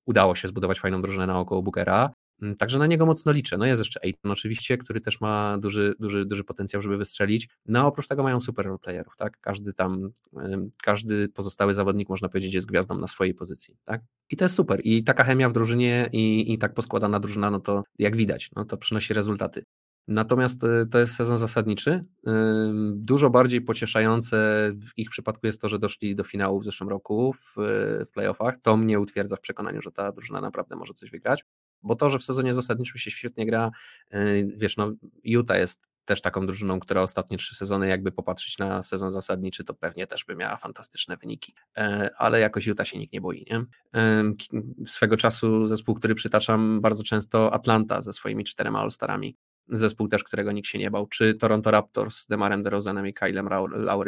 udało się zbudować fajną drużynę naokoło Bookera, mm, Także na niego mocno liczę. No jest jeszcze Aiton oczywiście, który też ma duży, duży, duży potencjał, żeby wystrzelić. No oprócz tego mają super roleplayerów, tak? Każdy tam, każdy pozostały zawodnik można powiedzieć jest gwiazdą na swojej pozycji, tak? I to jest super. I taka chemia w drużynie i, i tak poskładana drużyna, no to jak widać, no to przynosi rezultaty. Natomiast e, to jest sezon zasadniczy. Dużo bardziej pocieszające w ich przypadku jest to, że doszli do finału w zeszłym roku w, playoffach. To mnie utwierdza w przekonaniu, że ta drużyna naprawdę może coś wygrać. Bo to, że w sezonie zasadniczym się świetnie gra, e, wiesz, no Utah jest też taką drużyną, która ostatnie trzy sezony, jakby popatrzeć na sezon zasadniczy, to pewnie też by miała fantastyczne wyniki. E, ale jakoś Utah się nikt nie boi. Nie? Swego czasu zespół, który przytaczam bardzo często, Atlanta ze swoimi czterema All-Starami zespół też, którego nikt się nie bał, czy Toronto Raptors z Demarem DeRozanem i Kylem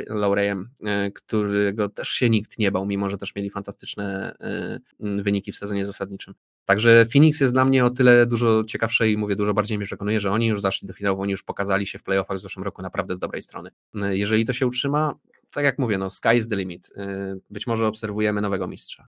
Laurejem, e, którego też się nikt nie bał, mimo że też mieli fantastyczne e, wyniki w sezonie zasadniczym. Także Phoenix jest dla mnie o tyle dużo ciekawsze i mówię, dużo bardziej mnie przekonuje, że oni już zaszli do finału, oni już pokazali się w playoffach w zeszłym roku naprawdę z dobrej strony. E, jeżeli to się utrzyma, tak jak mówię, no sky is the limit. Być może obserwujemy nowego mistrza.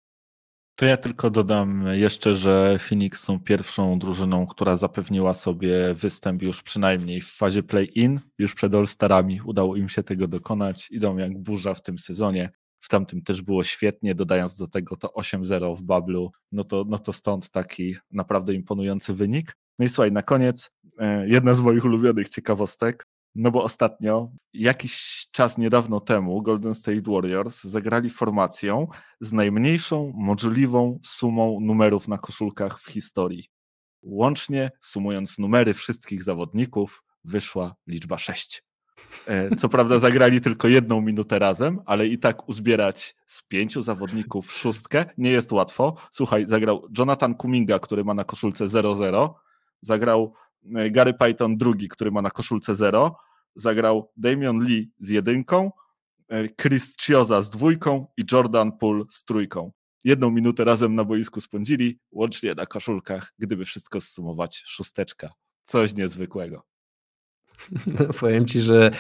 To ja tylko dodam jeszcze, że Phoenix są pierwszą drużyną, która zapewniła sobie występ już przynajmniej w fazie play-in, już przed All-Starami. Udało im się tego dokonać. Idą jak burza w tym sezonie. W tamtym też było świetnie, dodając do tego to 8-0 w Bablu, no to, no to stąd taki naprawdę imponujący wynik. No i słuchaj, na koniec e, jedna z moich ulubionych ciekawostek. No bo ostatnio, jakiś czas niedawno temu, Golden State Warriors zagrali formacją z najmniejszą możliwą sumą numerów na koszulkach w historii. Łącznie, sumując numery wszystkich zawodników, wyszła liczba 6. E, co prawda zagrali tylko jedną minutę razem, ale i tak uzbierać z pięciu zawodników szóstkę nie jest łatwo. Słuchaj, zagrał Jonathan Kuminga, który ma na koszulce 0-0, zagrał Gary Python drugi, który ma na koszulce 0, zagrał Damian Lee z jedynką, e, Chris Chioza z dwójką i Jordan Poole z trójką. Jedną minutę razem na boisku spędzili, łącznie na koszulkach, gdyby wszystko zsumować, szósteczka. Coś niezwykłego. No, powiem ci, że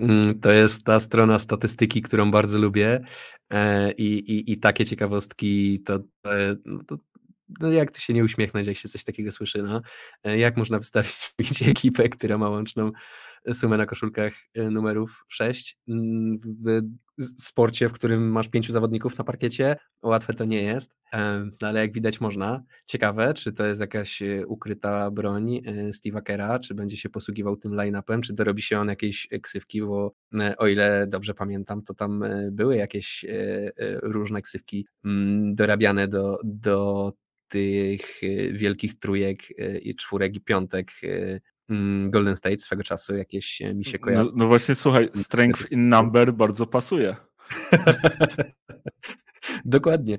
mm, to jest ta strona statystyki, którą bardzo lubię e, i, i, i takie ciekawostki to, no, to, no jak to się nie uśmiechnąć, jak się coś takiego słyszy, no. E, jak można wystawić ekipę, która ma łączną sumę na koszulkach e, numerów 6 mm, w sporcie, w którym masz pięciu zawodników na parkiecie, łatwe to nie jest, no ale jak widać można. Ciekawe, czy to jest jakaś e, ukryta broń Steve'a Kera, czy będzie się posługiwał tym line-upem, czy dorobi się on jakieś ksywki, bo o ile dobrze pamiętam, to tam były jakieś różne ksywki mm, dorabiane do, do tych e, wielkich trójek e, i czwórek i piątek e, mm, Golden State swego czasu jakieś mi się kojarzy. No, no właśnie, słuchaj, strength in number bardzo pasuje. Dokładnie.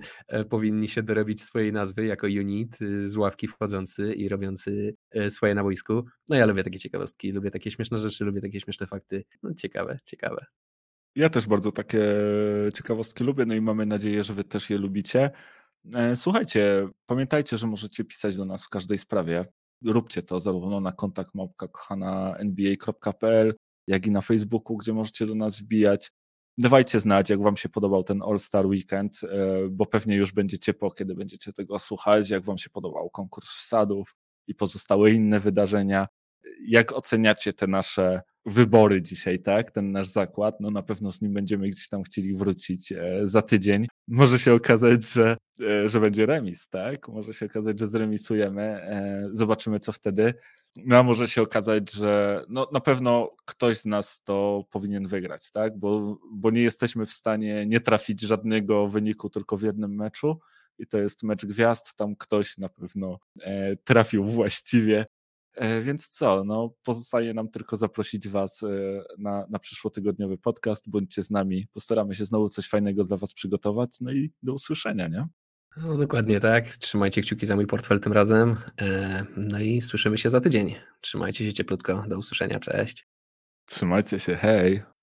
Powinni się dorobić swojej nazwy jako unit z ławki wchodzący i robiący swoje na boisku. No ja lubię takie ciekawostki, lubię takie śmieszne rzeczy, lubię takie śmieszne fakty. No ciekawe, ciekawe. Ja też bardzo takie ciekawostki lubię, no i mamy nadzieję, że wy też je lubicie. E, słuchajcie, pamiętajcie, że możecie pisać do nas w każdej sprawie. Róbcie to zarówno na kontakt nba.pl, jak i na Facebooku, gdzie możecie do nas wbijać. Dawajcie znać, jak Wam się podobał ten All-Star Weekend, e, bo pewnie już będzie ciepło, kiedy będziecie tego słuchać, jak Wam się podobał konkurs wsadów i pozostałe inne wydarzenia. Jak oceniacie te nasze wybory dzisiaj, tak? Ten nasz zakład, no na pewno z nim będziemy gdzieś tam chcieli wrócić e, za tydzień. Może się okazać, że, e, że będzie remis, tak? Może się okazać, że zremisujemy. E, zobaczymy, co wtedy. No, a może się okazać, że no, na pewno ktoś z nas to powinien wygrać, tak? Bo, bo nie jesteśmy w stanie nie trafić żadnego wyniku tylko w jednym meczu i to jest mecz gwiazd, tam ktoś na pewno trafił właściwie więc co, no pozostaje nam tylko zaprosić Was e, na, na przyszłotygodniowy podcast. Bądźcie z nami, postaramy się znowu coś fajnego dla Was przygotować. No i do usłyszenia, nie? No, dokładnie tak. Trzymajcie kciuki za mój portfel tym razem. E, no i słyszymy się za tydzień. Trzymajcie się cieplutko. Do usłyszenia. Cześć. Trzymajcie się. Hej.